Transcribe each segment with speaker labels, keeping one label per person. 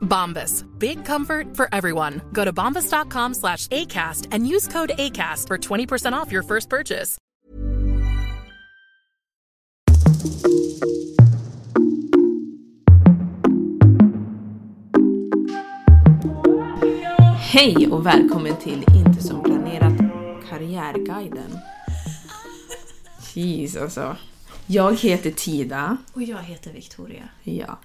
Speaker 1: Bombas. Big comfort for everyone. Go to bombas.com slash ACAST and use code ACAST for 20% off your first purchase.
Speaker 2: Hej och välkommen till Inte som planerat Karriärguiden. Jeez alltså. Jag heter Tida.
Speaker 3: Och jag heter Victoria.
Speaker 2: Ja.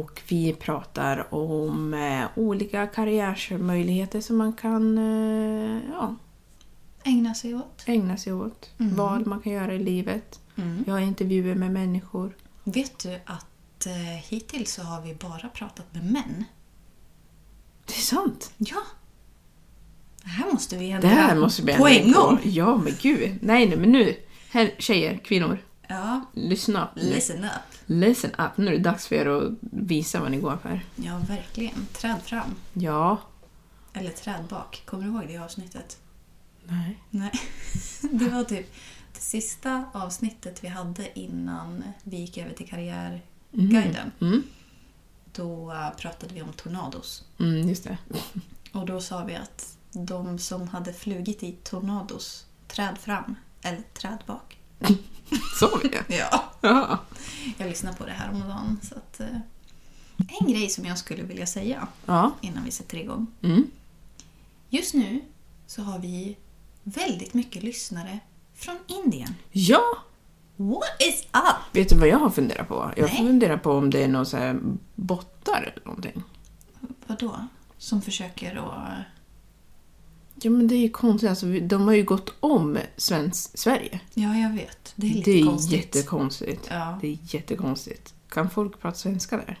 Speaker 2: Och vi pratar om eh, olika karriärsmöjligheter som man kan eh, ja,
Speaker 3: Ägna sig åt.
Speaker 2: ägna sig åt. Vad man kan göra i livet. Jag har intervjuer med människor.
Speaker 3: Vet du att eh, hittills så har vi bara pratat med män?
Speaker 2: Det är sant.
Speaker 3: Ja. Det här måste vi
Speaker 2: Det
Speaker 3: ändra
Speaker 2: här måste vi
Speaker 3: på
Speaker 2: ändra
Speaker 3: en gång.
Speaker 2: Ja, men gud. Nej, nej, men nu. Här, tjejer, kvinnor.
Speaker 3: Ja,
Speaker 2: Lyssna
Speaker 3: listen up.
Speaker 2: Listen up. Nu är det dags för er att visa vad ni går för.
Speaker 3: Ja, verkligen. Träd fram.
Speaker 2: Ja.
Speaker 3: Eller träd bak. Kommer du ihåg det avsnittet?
Speaker 2: Nej.
Speaker 3: Nej. Det var typ det sista avsnittet vi hade innan vi gick över till Karriärguiden.
Speaker 2: Mm.
Speaker 3: Då eh, pratade vi om tornados.
Speaker 2: Mm, just det.
Speaker 3: Och då sa vi att de som hade flugit i tornados, träd fram eller träd bak.
Speaker 2: Sa vi det?
Speaker 3: Ja.
Speaker 2: Ja.
Speaker 3: Jag lyssnade på det här om dagen. Så att, eh, en grej som jag skulle vilja säga
Speaker 2: Ja.
Speaker 3: innan vi sätter igång.
Speaker 2: Mm.
Speaker 3: Just nu så har vi väldigt mycket lyssnare från Indien.
Speaker 2: Ja!
Speaker 3: What is up?
Speaker 2: Vet du vad jag har funderat på? Jag
Speaker 3: Nej.
Speaker 2: funderar på om det är någon så här bottar eller någonting.
Speaker 3: Vadå? Som försöker att...
Speaker 2: Ja men det är ju konstigt, alltså, de har ju gått om svensk, Sverige.
Speaker 3: Ja, jag vet. Det är lite
Speaker 2: Det är
Speaker 3: konstigt.
Speaker 2: jättekonstigt.
Speaker 3: Ja.
Speaker 2: Det är jättekonstigt. Kan folk prata svenska där?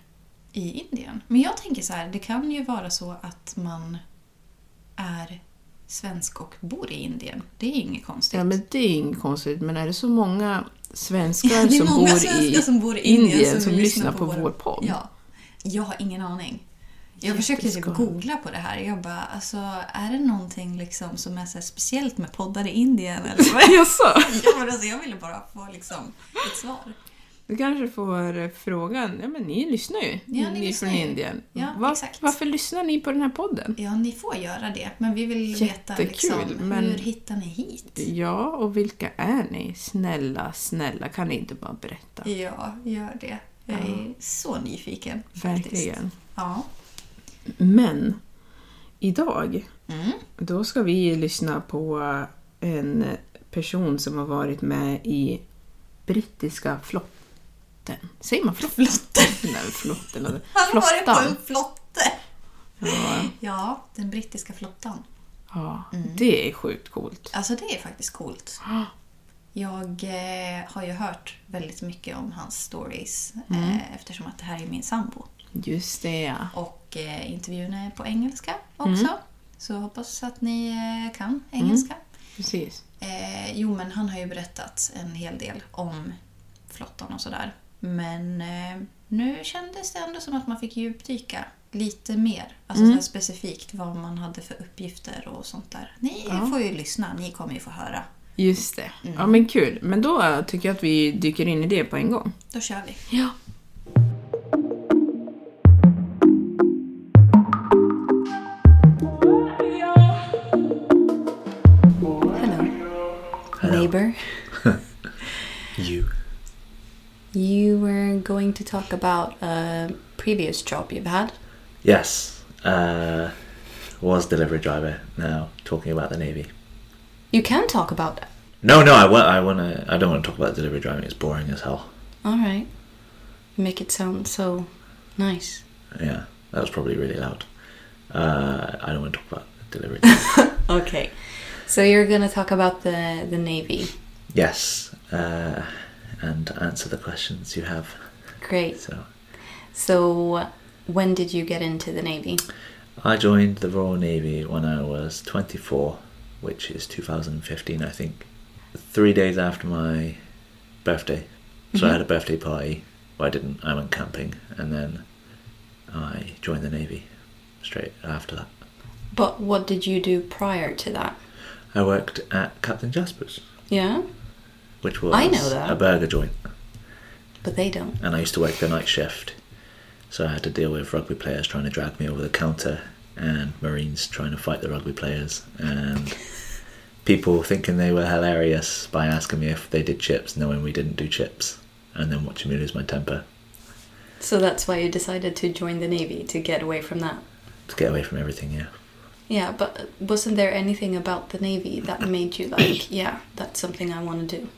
Speaker 3: i Indien. Men jag tänker så här, det kan ju vara så att man är svensk och bor i Indien. Det är inget konstigt.
Speaker 2: Ja men det är inget konstigt, men är det så många svenskar
Speaker 3: Ja, det är
Speaker 2: som,
Speaker 3: många
Speaker 2: bor
Speaker 3: svenskar som bor i Indien
Speaker 2: som,
Speaker 3: vill
Speaker 2: lyssnar på vår, podd?
Speaker 3: Ja. Jag har ingen aning. Jag försökte typ googla på det här. Jag bara, alltså, är det någonting liksom som är så speciellt med poddar i Indien? Eller vad?
Speaker 2: Jaså?
Speaker 3: ja, men alltså, jag ville bara få liksom, ett svar.
Speaker 2: Du kanske får eh, frågan, ja men ni lyssnar ju.
Speaker 3: Ja, ni
Speaker 2: är
Speaker 3: lyssnar
Speaker 2: från
Speaker 3: ju.
Speaker 2: Indien.
Speaker 3: Ja,
Speaker 2: Va-
Speaker 3: exakt.
Speaker 2: Varför lyssnar ni på den här podden?
Speaker 3: Ja, ni får göra det. Men vi vill veta
Speaker 2: Jättekul,
Speaker 3: liksom,
Speaker 2: men-
Speaker 3: hur hittar ni hit?
Speaker 2: Ja, och vilka är ni? Snälla, snälla, kan ni inte bara berätta?
Speaker 3: Ja, gör det. Jag är så nyfiken. Faktiskt.
Speaker 2: Verkligen.
Speaker 3: Ja.
Speaker 2: Men, idag,
Speaker 3: Mm.
Speaker 2: då ska vi lyssna på en person som har varit med i brittiska flotten. Säger man flotten?
Speaker 3: Flotten.
Speaker 2: Nej, flotten.
Speaker 3: Han har varit på en flotte.
Speaker 2: Ja,
Speaker 3: Ja, den brittiska flottan.
Speaker 2: ja,
Speaker 3: Mm.
Speaker 2: det är sjukt coolt.
Speaker 3: Alltså det är faktiskt coolt. Jag eh, har ju hört väldigt mycket om hans stories eh, eftersom att det här är min sambo.
Speaker 2: Just det, ja.
Speaker 3: Och eh, intervjun är på engelska också. Så jag hoppas att ni eh, kan engelska.
Speaker 2: Precis.
Speaker 3: Eh, jo, men han har ju berättat en hel del om flottan och sådär. Men eh, nu kändes det ändå som att man fick djupdyka lite mer. Alltså så här specifikt vad man hade för uppgifter och sånt där. Ni får ju lyssna, ni kommer ju få höra.
Speaker 2: Just det.
Speaker 3: Mm.
Speaker 2: Ja, men kul. Men då tycker jag att vi dyker in i det på en gång.
Speaker 3: Då kör vi.
Speaker 2: Ja.
Speaker 3: Neighbor.
Speaker 4: You.
Speaker 3: You were going to talk about a previous job you've had.
Speaker 5: Yes, uh, was delivery driver. Now talking about the navy.
Speaker 3: You can talk about that.
Speaker 5: No, no, I want. I want to. I don't want to talk about delivery driving. It's boring as hell.
Speaker 6: All right. You make it sound so nice.
Speaker 5: Yeah, that was probably really loud. Uh, I don't want to talk about delivery.
Speaker 6: Okay. So you're gonna talk about the the navy.
Speaker 5: yes, uh, and answer the questions you have.
Speaker 6: Great.
Speaker 5: So,
Speaker 6: So when did you get into the navy?
Speaker 5: I joined the Royal Navy when I was 24, which is 2015, I think. Three days after my birthday. So I had a birthday party. Well, I didn't. I went camping, and then I joined the Navy straight after that.
Speaker 6: But what did you do prior to that?
Speaker 5: I worked at Captain Jasper's,
Speaker 6: Yeah,
Speaker 5: which was
Speaker 6: I know that.
Speaker 5: a burger joint,
Speaker 6: but they don't.
Speaker 5: and I used to work the night shift. So I had to deal with rugby players trying to drag me over the counter, and Marines trying to fight the rugby players, and people thinking they were hilarious by asking me if they did chips, knowing we didn't do chips, and then watching me lose my temper
Speaker 6: So that's why you decided to join the navy to get away from that.
Speaker 5: to get away from everything. Yeah.
Speaker 6: Yeah, but wasn't there anything about the navy that made you like, yeah, that's something I want to do?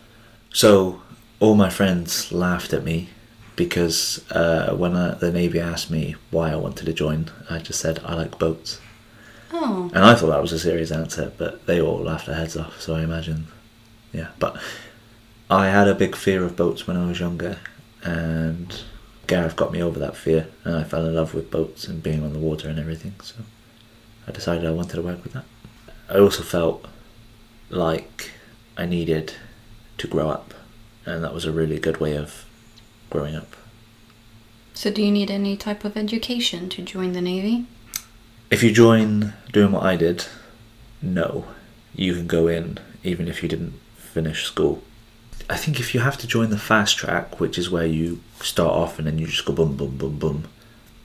Speaker 5: So all my friends laughed at me because uh, when I, the Navy asked me why I wanted to join, I just said I like boats.
Speaker 6: Oh,
Speaker 5: And I thought that was a serious answer, but they all laughed their heads off, so I imagine. Yeah, but I had a big fear of boats when I was younger, and Gareth got me over that fear, and I fell in love with boats and being on the water and everything, so I decided I wanted to work with that. I also felt like I needed to grow up, and that was a really good way of growing up.
Speaker 6: so do you need any type of education to join the navy?
Speaker 5: If you join doing what I did, no. You can go in even if you didn't finish school. I think if you have to join the fast track, which is where you start off and then you just go boom, boom, boom, boom,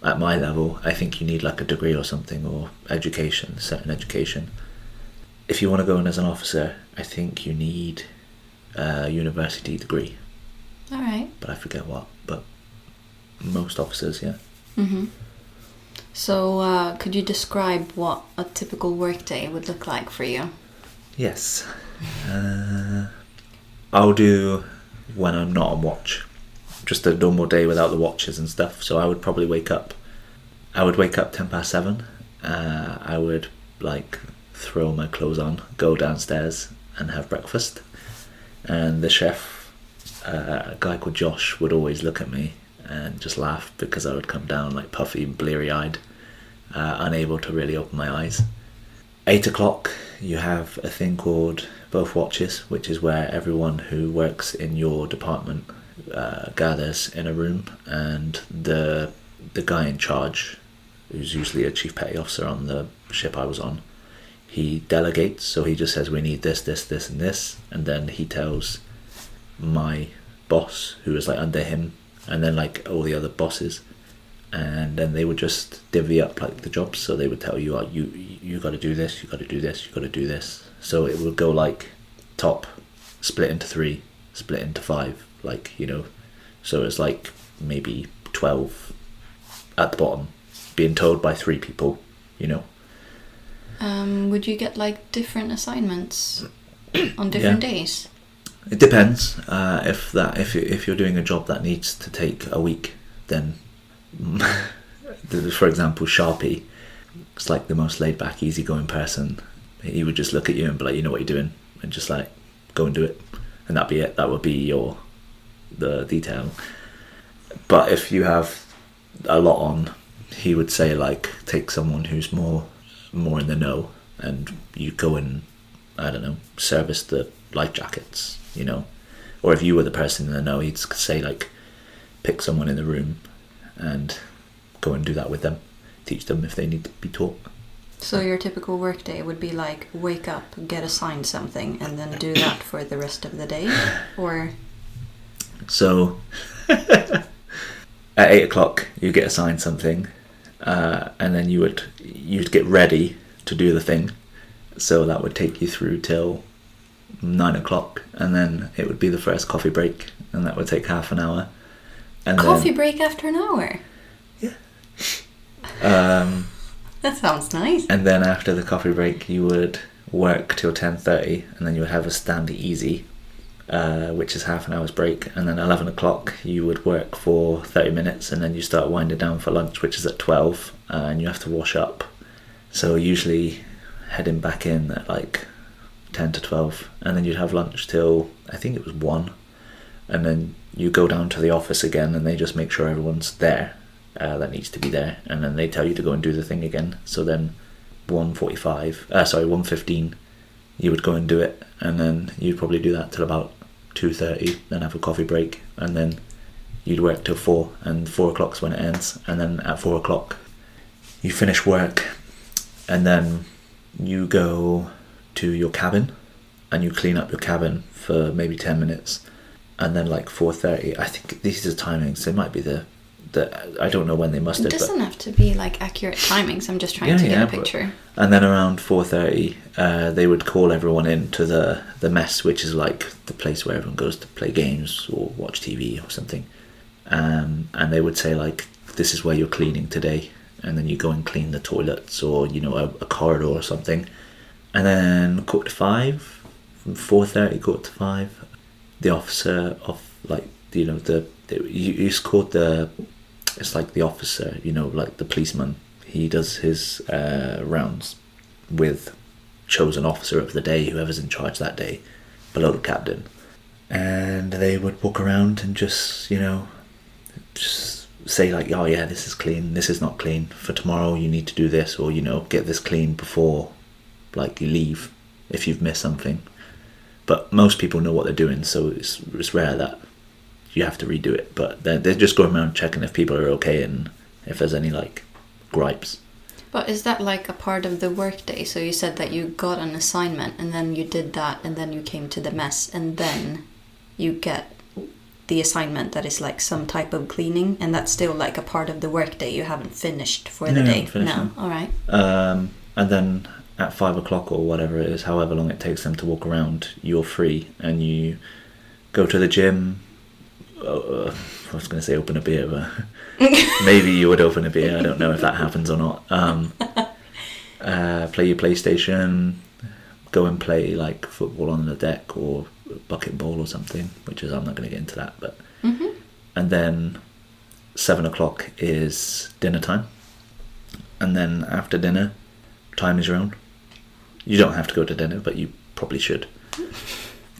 Speaker 5: at my level, I think you need like a degree or something or education, certain education. If you want to go in as an officer, I think you need a university degree,
Speaker 6: All right.
Speaker 5: but I forget what. But most officers, yeah.
Speaker 6: Mm-hmm. So uh, could you describe what a typical workday would look like for you?
Speaker 5: Yes. Uh, I'll do when I'm not on watch. Just a normal day without the watches and stuff. So I would probably wake up. I would wake up ten past seven. Uh, I would like throw my clothes on, go downstairs and have breakfast. And the chef, uh, a guy called Josh, would always look at me and just laugh because I would come down like puffy, and bleary eyed, uh, unable to really open my eyes eight o'clock you have a thing called both watches which is where everyone who works in your department uh, gathers in a room and the the guy in charge who's usually a chief petty officer on the ship I was on he delegates so he just says we need this this this and this and then he tells my boss who is like under him and then like all the other bosses and then they would just divvy up like the jobs. So they would tell you, oh, you you got to do this, you got to do this, you got to do this. So it would go like top, split into three, split into five, like you know. So it's like maybe twelve at the bottom, being told by three people, you know.
Speaker 6: Um, would you get like different assignments on different days?
Speaker 5: It depends. Uh, if that if if you're doing a job that needs to take a week, then for example, Sharpie, it's like the most laid back, easygoing person. He would just look at you and be like, "You know what you're doing," and just like go and do it, and that'd be it. That would be your the detail. But if you have a lot on, he would say like take someone who's more more in the know, and you go and I don't know service the life jackets, you know, or if you were the person in the know, he'd say like pick someone in the room and go and do that with them, teach them if they need to be taught.
Speaker 6: So your typical workday would be like wake up, get assigned something, and then do that for the rest of the day, or
Speaker 5: So at eight o'clock, you get assigned something, uh, and then you would you'd get ready to do the thing. So that would take you through till nine o'clock, and then it would be the first coffee break, and that would take half an hour. And
Speaker 6: coffee break after an hour.
Speaker 5: Then, um,
Speaker 6: That sounds nice.
Speaker 5: and then after the coffee break, you would work till ten thirty, and then you would have a standy easy, uh, which is half an hour's break, and then eleven o'clock you would work for thirty minutes, and then you start winding down for lunch, which is at twelve, uh, and you have to wash up. So usually heading back in at like ten to twelve, and then you'd have lunch till I think it was one, and then you go down to the office again, and they just make sure everyone's there uh, that needs to be there, and then they tell you to go and do the thing again. So then, one forty-five, uh, sorry, one fifteen, you would go and do it, and then you'd probably do that till about two thirty, then have a coffee break, and then you'd work till four, and four o'clock's when it ends, and then at four o'clock, you finish work, and then you go to your cabin, and you clean up your cabin for maybe ten minutes, and then like four thirty. I think this these are timings. They might be the the I don't know when they must
Speaker 6: It
Speaker 5: have. but-
Speaker 6: doesn't have to be like accurate timings. I'm just trying to get a
Speaker 5: but-
Speaker 6: picture.
Speaker 5: And then around four thirty, uh, they would call everyone in to the the mess, which is like the place where everyone goes to play games or watch TV or something. Um, and they would say like, "This is where you're cleaning today," and then you go and clean the toilets or you know a, a corridor or something. And then quarter to five, from four thirty quarter to five, the officer of like you know the, you, it's called the it's like the officer you know like the policeman. He does his uh, rounds with chosen officer of the day whoever's in charge that day below the captain. And they would walk around and just you know just say like oh yeah this is clean. This is not clean. For tomorrow you need to do this or you know get this clean before like you leave if you've missed something. But most people know what they're doing so it's, it's rare that you have to redo it but they're, they're just going around checking if people are okay and if there's any like gripes
Speaker 6: But is that like a part of the workday? So you said that you got an assignment and then you did that and then you came to the mess and then you get the assignment that is like some type of cleaning and that's still like a part of the workday you haven't finished for the
Speaker 5: No,
Speaker 6: day. no.
Speaker 5: no.
Speaker 6: All right.
Speaker 5: um, and then at five o'clock or whatever it is, however long it takes them to walk around, you're free and you go to the gym. Uh, I was going to say open a beer, but maybe you would open a beer. I don't know if that happens or not. Um, uh, play your PlayStation, go and play like football on the deck or bucket ball or something. Which is I'm not going to get into that, but and then seven o'clock is dinner time, and then after dinner, time is your own. You don't have to go to dinner, but you probably should.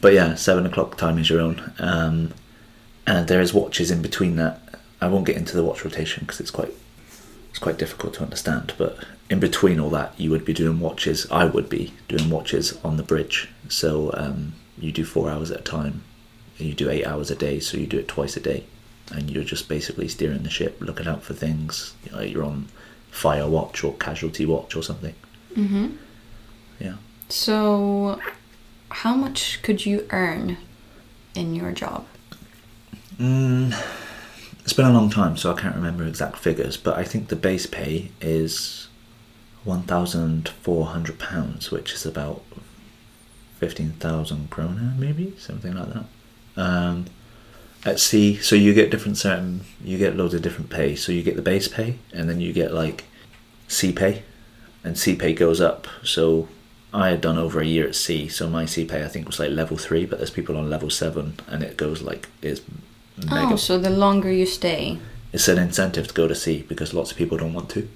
Speaker 5: But yeah, seven o'clock time is your own, um, and there is watches in between that. I won't get into the watch rotation because it's quite it's quite difficult to understand. But in between all that, you would be doing watches. I would be doing watches on the bridge. So um, you do four hours at a time. And you do eight hours a day, so you do it twice a day, and you're just basically steering the ship, looking out for things. You know, you're on fire watch or casualty watch or something.
Speaker 6: Mm-hmm.
Speaker 5: Yeah.
Speaker 6: So how much could you earn in your job?
Speaker 5: Mm, it's been a long time, so I can't remember exact figures, but I think the base pay is one thousand four hundred pounds, which is about fifteen thousand krona, maybe something like that. Um, at sea, so you get different certain, you get loads of different pay. So you get the base pay, and then you get like sea pay, and sea pay goes up. So I had done over a year at sea, so my sea pay I think was like level three, but there's people on level seven, and it goes like it's mega
Speaker 6: Oh, so the longer you stay.
Speaker 5: it's an incentive to go to sea because lots of people don't want to.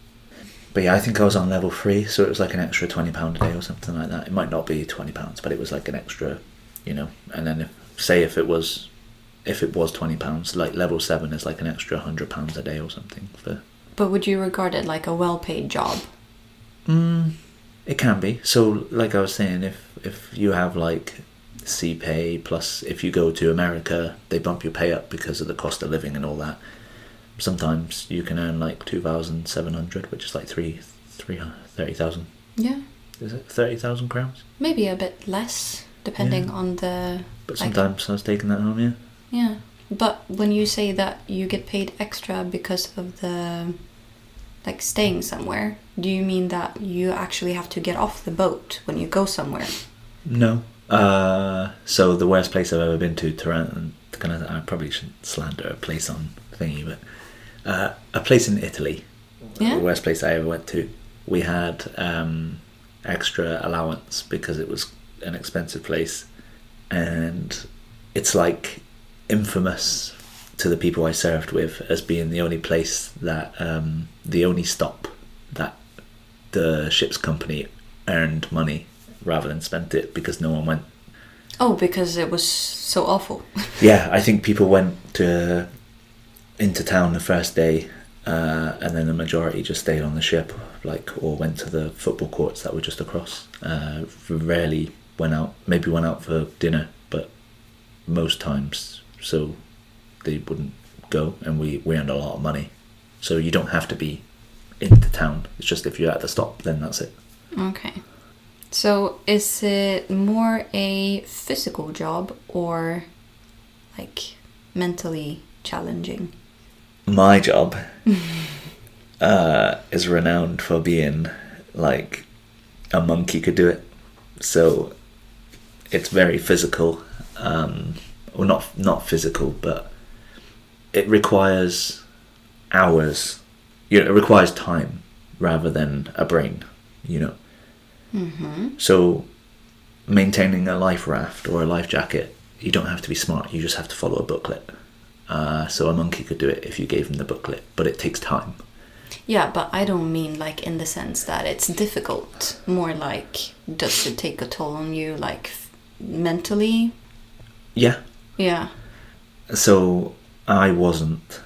Speaker 5: But yeah, I think I was on level three, so it was like an extra twenty pound a day or something like that. It might not be twenty pounds, but it was like an extra, you know. And then if say if it was, if it was twenty pounds, like level seven is like an extra hundred pounds a day or something. For
Speaker 6: But would you regard it like a well-paid job?
Speaker 5: mm, it can be. So like I was saying, if if you have like sea pay plus if you go to America, they bump your pay up because of the cost of living and all that. Sometimes you can earn like two thousand seven hundred, which is like three three thirty thousand.
Speaker 6: Yeah.
Speaker 5: Is it thirty thousand crowns?
Speaker 6: Maybe a bit less, depending
Speaker 5: Yeah.
Speaker 6: on the.
Speaker 5: But
Speaker 6: like-
Speaker 5: sometimes I was taking that home, yeah.
Speaker 6: Yeah. But when you say that you get paid extra because of the like staying somewhere, do you mean that you actually have to get off the boat when you go somewhere?
Speaker 5: No. Uh, so the worst place I've ever been to, Taranto. Kind of, I probably shouldn't slander a place on thingy, but uh, a place in Italy.
Speaker 6: Yeah?
Speaker 5: The worst place I ever went to. We had um, extra allowance because it was an expensive place, and it's like infamous to the people I served with as being the only place that um, the only stop that the ship's company earned money rather than spent it because no one went.
Speaker 6: Oh, because it was so awful.
Speaker 5: Yeah, I think people went to into town the first day, uh, and then the majority just stayed on the ship, like or went to the football courts that were just across. Uh, rarely went out. Maybe went out for dinner, but most times so they wouldn't go, and we we earned a lot of money. So you don't have to be into town. It's just if you're at the stop, then that's it.
Speaker 6: Okay. So is it more a physical job or like mentally challenging?
Speaker 5: my job uh, is renowned for being like a monkey could do it. So it's very physical. Um, well, not not physical, but it requires hours. You know, it requires time rather than a brain. You know.
Speaker 6: Mm-hmm.
Speaker 5: So maintaining a life raft or a life jacket, you don't have to be smart. You just have to follow a booklet. Uh, so a monkey could do it if you gave him the booklet, but it takes time.
Speaker 6: Yeah, but I don't mean like in the sense that it's difficult. More like, does it take a toll on you, like f- mentally?
Speaker 5: Yeah.
Speaker 6: Yeah.
Speaker 5: So I wasn't.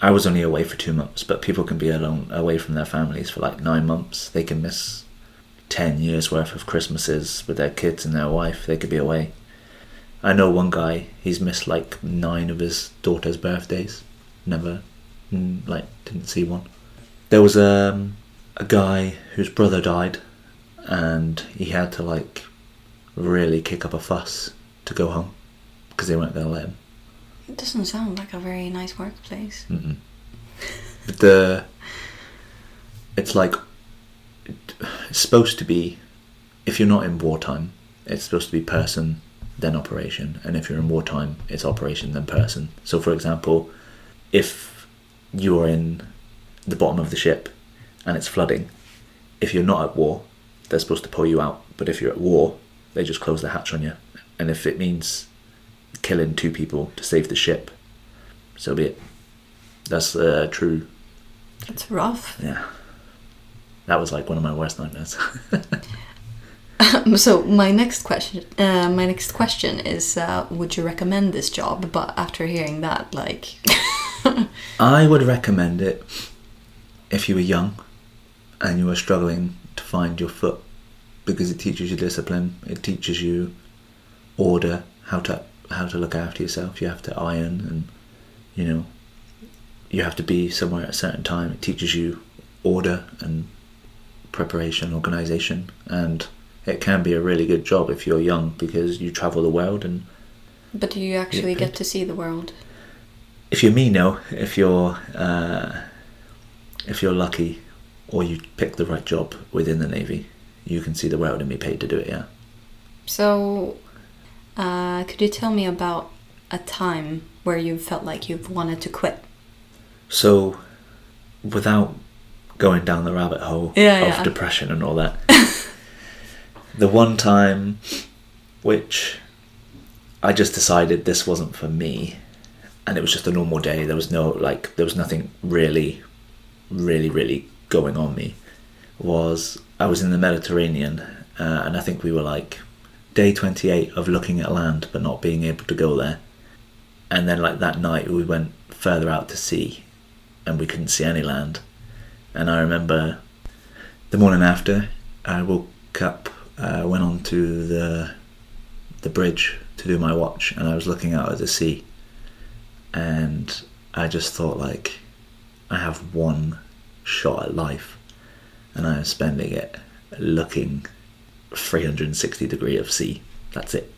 Speaker 5: I was only away for two months, but people can be alone away from their families for like nine months. They can miss ten years worth of Christmases with their kids and their wife. They could be away. I know one guy. He's missed like nine of his daughter's birthdays. Never, like, didn't see one. There was um, a guy whose brother died, and he had to like really kick up a fuss to go home because they weren't going to let him.
Speaker 6: It doesn't sound like a very nice workplace.
Speaker 5: Mm-mm. The it's like it's supposed to be if you're not in wartime, it's supposed to be person then operation, and if you're in wartime, it's operation then person. So, for example, if you're in the bottom of the ship and it's flooding, if you're not at war, they're supposed to pull you out. But if you're at war, they just close the hatch on you. And if it means killing two people to save the ship, so be it. That's uh, true.
Speaker 6: It's rough.
Speaker 5: Yeah. That was like one of my worst nightmares.
Speaker 6: so my next question, uh, my next question is, uh, would you recommend this job? But after hearing that, like,
Speaker 5: I would recommend it if you were young and you were struggling to find your foot because it teaches you discipline, it teaches you order, how to how to look after yourself. You have to iron and you know you have to be somewhere at a certain time. It teaches you order and preparation, organization, and it can be a really good job if you're young because you travel the world and
Speaker 6: but do you actually
Speaker 5: Yeah.
Speaker 6: get to see the world?
Speaker 5: if you're me no if you're uh, if you're lucky or you pick the right job within the navy you can see the world and be paid to do it yeah
Speaker 6: So, uh, could you tell me about a time where you felt like you've wanted to quit?
Speaker 5: so without going down the rabbit hole
Speaker 6: Yeah,
Speaker 5: of
Speaker 6: yeah.
Speaker 5: depression and all that. The one time which i just decided this wasn't for me and it was just a normal day there was no like there was nothing really really really going on me was i was in the mediterranean uh, and i think we were like day 28 of looking at land but not being able to go there. And then like that night we went further out to sea and we couldn't see any land and i remember the morning after i woke up uh, went on to the the bridge to do my watch and i was looking out at the sea. And i just thought like i have one shot at life and i am spending it looking 360 degree of sea. That's it.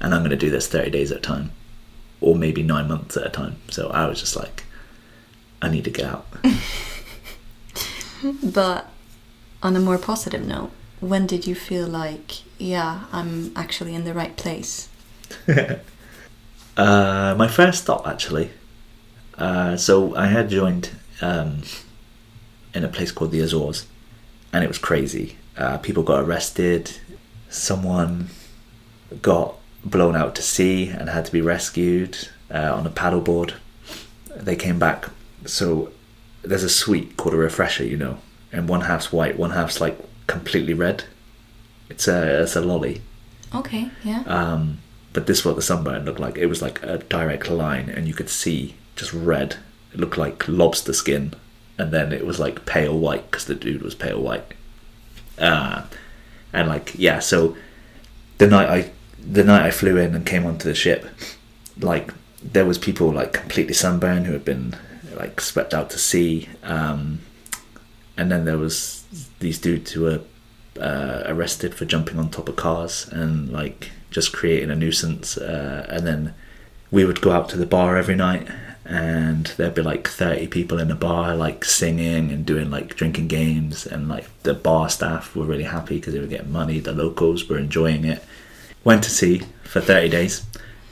Speaker 5: And i'm going to do this 30 days at a time or maybe nine months at a time. So i was just like i need to get out
Speaker 6: But on a more positive note, when did you feel like, yeah, I'm actually in the right place?
Speaker 5: Uh, my first stop, actually. Uh, so I had joined um, in a place called the Azores, and it was crazy. Uh, people got arrested. Someone got blown out to sea and had to be rescued uh, on a paddleboard. They came back. So there's a sweet called a refresher, you know, and one half's white, one half's like completely red. It's a it's a lolly.
Speaker 6: Okay, yeah.
Speaker 5: Um, but this is what the sunburn looked like. It was like a direct line, and you could see just red. It looked like lobster skin, and then it was like pale white because the dude was pale white. Uh, and like yeah, so the night I the night I flew in and came onto the ship, like there was people like completely sunburned who had been like swept out to sea, um, and then there was these dudes who were uh, arrested for jumping on top of cars and like just creating a nuisance. Uh, and then we would go out to the bar every night, and there'd be like thirty people in the bar, like singing and doing like drinking games, and like the bar staff were really happy because they were getting money. The locals were enjoying it. Went to sea for thirty days.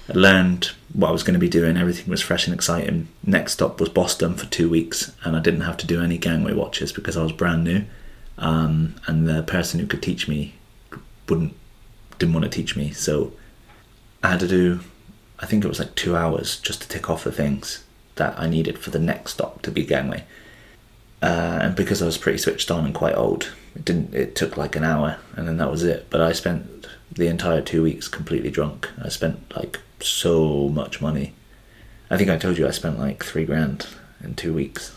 Speaker 5: Learned what I was going to be doing. Everything was fresh and exciting. Next stop was Boston for two weeks, and I didn't have to do any gangway watches because I was brand new. Um, and the person who could teach me wouldn't didn't want to teach me. So i had to do i think it was like two hours just to tick off the things that i needed for the next stop to be gangway. Uh, and because i was pretty switched on and quite old it didn't it took like an hour and then that was it. But i spent the entire two weeks completely drunk. I spent like so much money i think i told you i spent like three grand in two weeks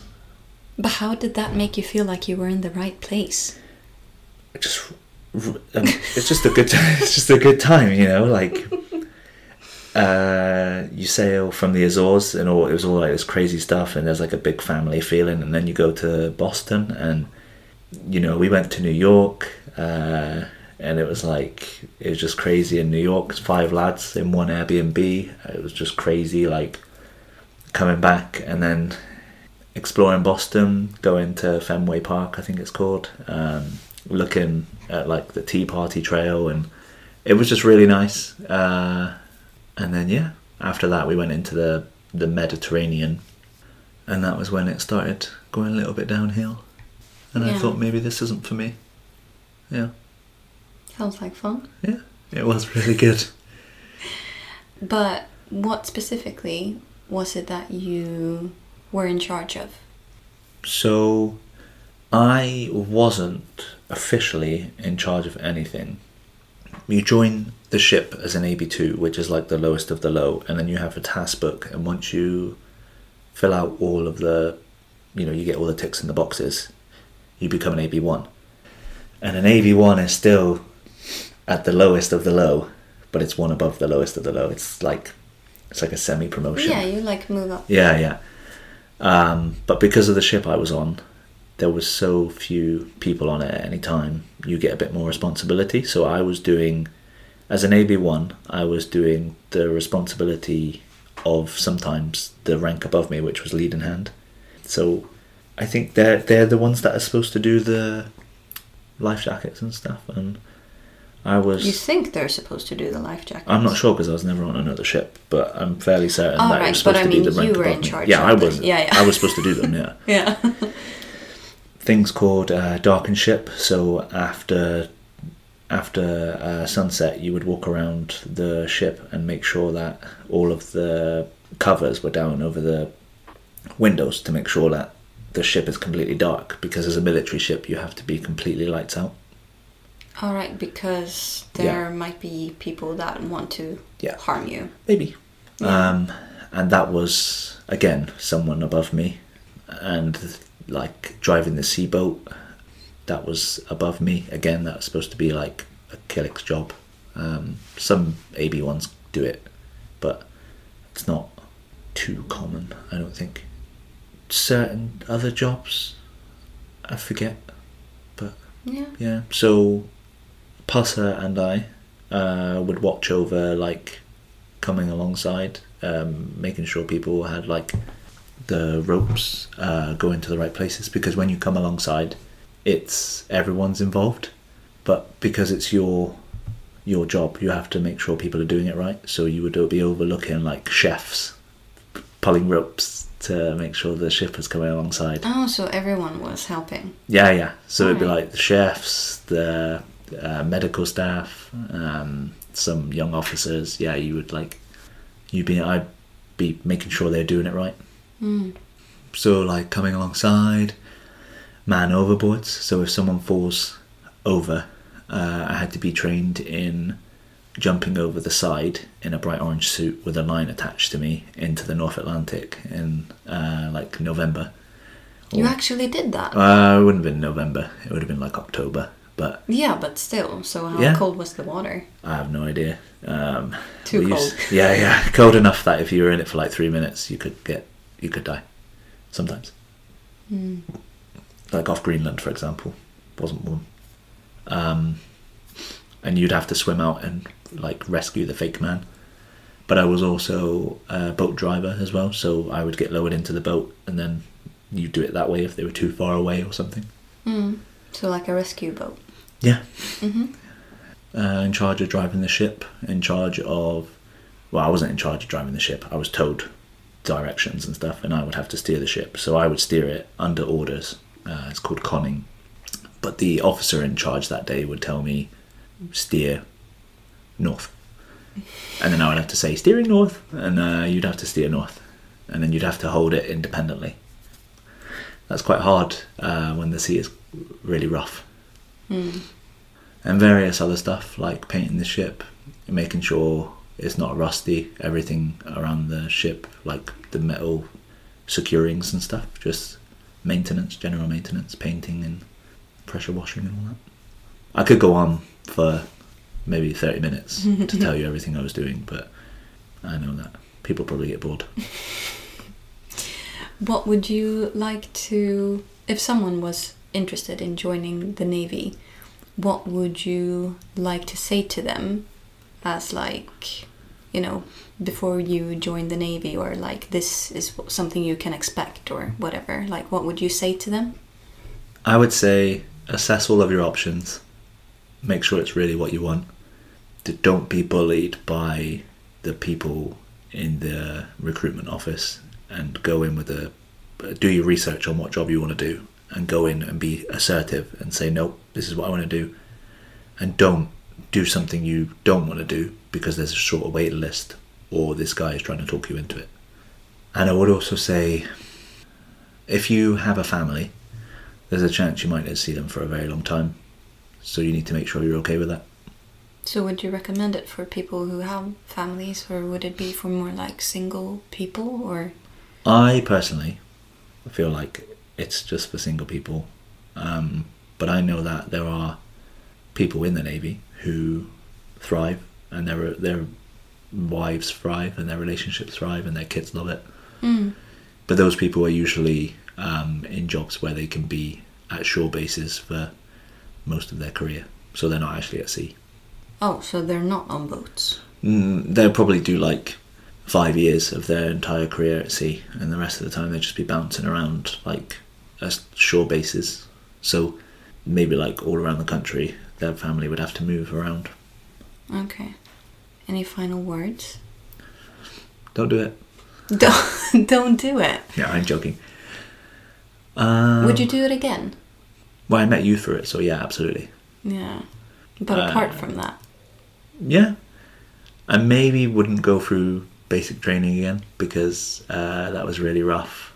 Speaker 6: But how did that make you feel like you were in the right place?
Speaker 5: just um, it's just a good time it's just a good time you know like uh you sail from the azores and all it was all like this crazy stuff and there's like a big family feeling and then you go to boston and you know we went to new york uh and it was like it was just crazy in new york five lads in one airbnb it was just crazy like coming back and then exploring Boston, going to Fenway Park, I think it's called, um, looking at like the Tea Party Trail, and it was just really nice. Uh, and then yeah, after that we went into the the Mediterranean, and that was when it started going a little bit downhill. And I thought maybe this isn't for me. Yeah,
Speaker 6: Sounds like fun.
Speaker 5: yeah, it was really good.
Speaker 6: But what specifically was it that you were in charge of?
Speaker 5: So, I wasn't officially in charge of anything. You join the ship as an AB2, which is like the lowest of the low, and then you have a task book. And once you fill out all of the, you know, you get all the ticks in the boxes, you become an AB1. And an AB1 is still at the lowest of the low, but it's one above the lowest of the low. It's like, it's like a semi promotion.
Speaker 6: Yeah, you like move up.
Speaker 5: Yeah, yeah. Um, but because of the ship I was on, there was so few people on it at any time. You get a bit more responsibility. So I was doing, as an AB one, I was doing the responsibility of sometimes the rank above me, which was lead in hand. So I think they're they're the ones that are supposed to do the life jackets and stuff, and I was.
Speaker 6: You think they're supposed to do the life jackets?
Speaker 5: I'm not sure because I was never on another ship, but I'm fairly certain
Speaker 6: Oh,
Speaker 5: that it
Speaker 6: right,
Speaker 5: was supposed
Speaker 6: but I
Speaker 5: to
Speaker 6: mean,
Speaker 5: be the rank
Speaker 6: you were
Speaker 5: above
Speaker 6: in
Speaker 5: me.
Speaker 6: charge
Speaker 5: Yeah,
Speaker 6: of
Speaker 5: I was.
Speaker 6: yeah, yeah.
Speaker 5: I was supposed to do them. Yeah,
Speaker 6: Yeah.
Speaker 5: things called uh, darken ship. So after after uh, sunset, you would walk around the ship and make sure that all of the covers were down over the windows to make sure that the ship is completely dark. Because as a military ship, you have to be completely lights out.
Speaker 6: All right, because there might be people that want to
Speaker 5: Yeah.
Speaker 6: harm you.
Speaker 5: maybe. Um, and that was again someone above me, and like driving the sea boat, that was above me. Again, that was supposed to be like a Killick's job. Um, some AB ones do it, but it's not too common. I don't think. Certain other jobs, I forget, but
Speaker 6: Yeah.
Speaker 5: yeah. So, Pusser and I uh, would watch over like coming alongside, um, making sure people had like the ropes uh, going to the right places. Because when you come alongside, it's everyone's involved, but because it's your your job, you have to make sure people are doing it right. So you would be overlooking like chefs pulling ropes to make sure the ship is coming alongside.
Speaker 6: Oh, so everyone was helping.
Speaker 5: Yeah, yeah. So it'd be like the chefs, the uh, medical staff, um, some young officers. Yeah, you would like you'd be I'd be making sure they're doing it right.
Speaker 6: Mm.
Speaker 5: So like coming alongside, man overboards. So if someone falls over, uh, I had to be trained in jumping over the side in a bright orange suit with a line attached to me into the North Atlantic in uh, like November.
Speaker 6: You
Speaker 5: Or-
Speaker 6: actually did that.
Speaker 5: uh, it wouldn't have been November. It would have been like October. But
Speaker 6: yeah, but still. So how
Speaker 5: Yeah.
Speaker 6: cold was the water?
Speaker 5: I have no idea. Um,
Speaker 6: Too cold.
Speaker 5: yeah, yeah, cold enough that if you were in it for like three minutes, you could get, you could die. Sometimes,
Speaker 6: Mm.
Speaker 5: like off Greenland, for example, wasn't warm. Um, and you'd have to swim out and like rescue the fake man. But I was also a boat driver as well, so I would get lowered into the boat, and then you'd do it that way if they were too far away or something.
Speaker 6: Mm. So like a rescue boat.
Speaker 5: Yeah,
Speaker 6: hmm
Speaker 5: uh, in charge of driving the ship, in charge of. Well, I wasn't in charge of driving the ship. I was told directions and stuff, and I would have to steer the ship. So I would steer it under orders. Uh, it's called conning. But the officer in charge that day would tell me steer north, and then I would have to say steering north, and uh, you'd have to steer north, and then you'd have to hold it independently. That's quite hard uh, when the sea is really rough
Speaker 6: Mm.
Speaker 5: and various other stuff like painting the ship, making sure it's not rusty, everything around the ship, like the metal securings and stuff, just maintenance, general maintenance, painting and pressure washing and all that. I could go on for maybe 30 minutes to tell you everything I was doing, but I know that people probably get bored.
Speaker 6: What would you like to, if someone was interested in joining the Navy, what would you like to say to them as like, you know, before you join the Navy or like this is something you can expect or whatever? Like, what would you say to them?
Speaker 5: I would say assess all of your options. Make sure it's really what you want. Don't be bullied by the people in the recruitment office and go in with a do your research on what job you want to do and go in and be assertive and say nope this is what I want to do and don't do something you don't want to do because there's a shorter wait list or this guy is trying to talk you into it. And I would also say if you have a family there's a chance you might not see them for a very long time. So you need to make sure you're okay with that.
Speaker 6: So, would you recommend it for people who have families, or would it be for more like single people, or
Speaker 5: I personally feel like it's just for single people. Um, but I know that there are people in the Navy who thrive and their their wives thrive and their relationships thrive and their kids love it.
Speaker 6: Mm.
Speaker 5: But those people are usually um, in jobs where they can be at shore bases for most of their career. So they're not actually at sea.
Speaker 6: oh, so they're not on boats?
Speaker 5: Mm, they'll probably do like five years of their entire career at sea, and the rest of the time they'll just be bouncing around like as shore bases. So maybe like all around the country, their family would have to move around.
Speaker 6: Okay. Any final words?
Speaker 5: Don't do it.
Speaker 6: Don't don't do it.
Speaker 5: Yeah, I'm joking. Um,
Speaker 6: Would you do it again?
Speaker 5: Well, I met you for it, so yeah, absolutely.
Speaker 6: Yeah. But
Speaker 5: Uh,
Speaker 6: apart from that,
Speaker 5: Yeah, I maybe wouldn't go through basic training again because uh, that was really rough.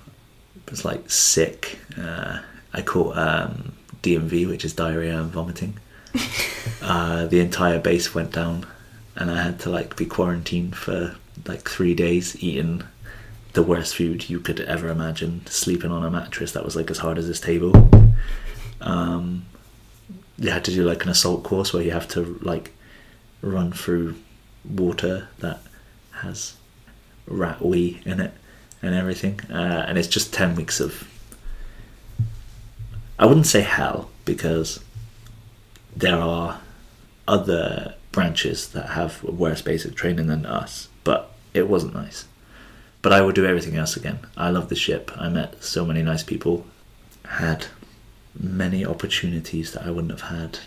Speaker 5: Was like sick. Uh, I caught um, DMV, which is diarrhea and vomiting. uh, the entire base went down, and I had to like be quarantined for like three days, eating the worst food you could ever imagine, sleeping on a mattress that was like as hard as this table. Um, you had to do like an assault course where you have to like run through water that has rat wee in it and everything. Uh, and it's just 10 weeks of. I wouldn't say hell because there are other branches that have worse basic training than us, but it wasn't nice. But I would do everything else again. I love the ship. I met so many nice people. Had many opportunities that I wouldn't have had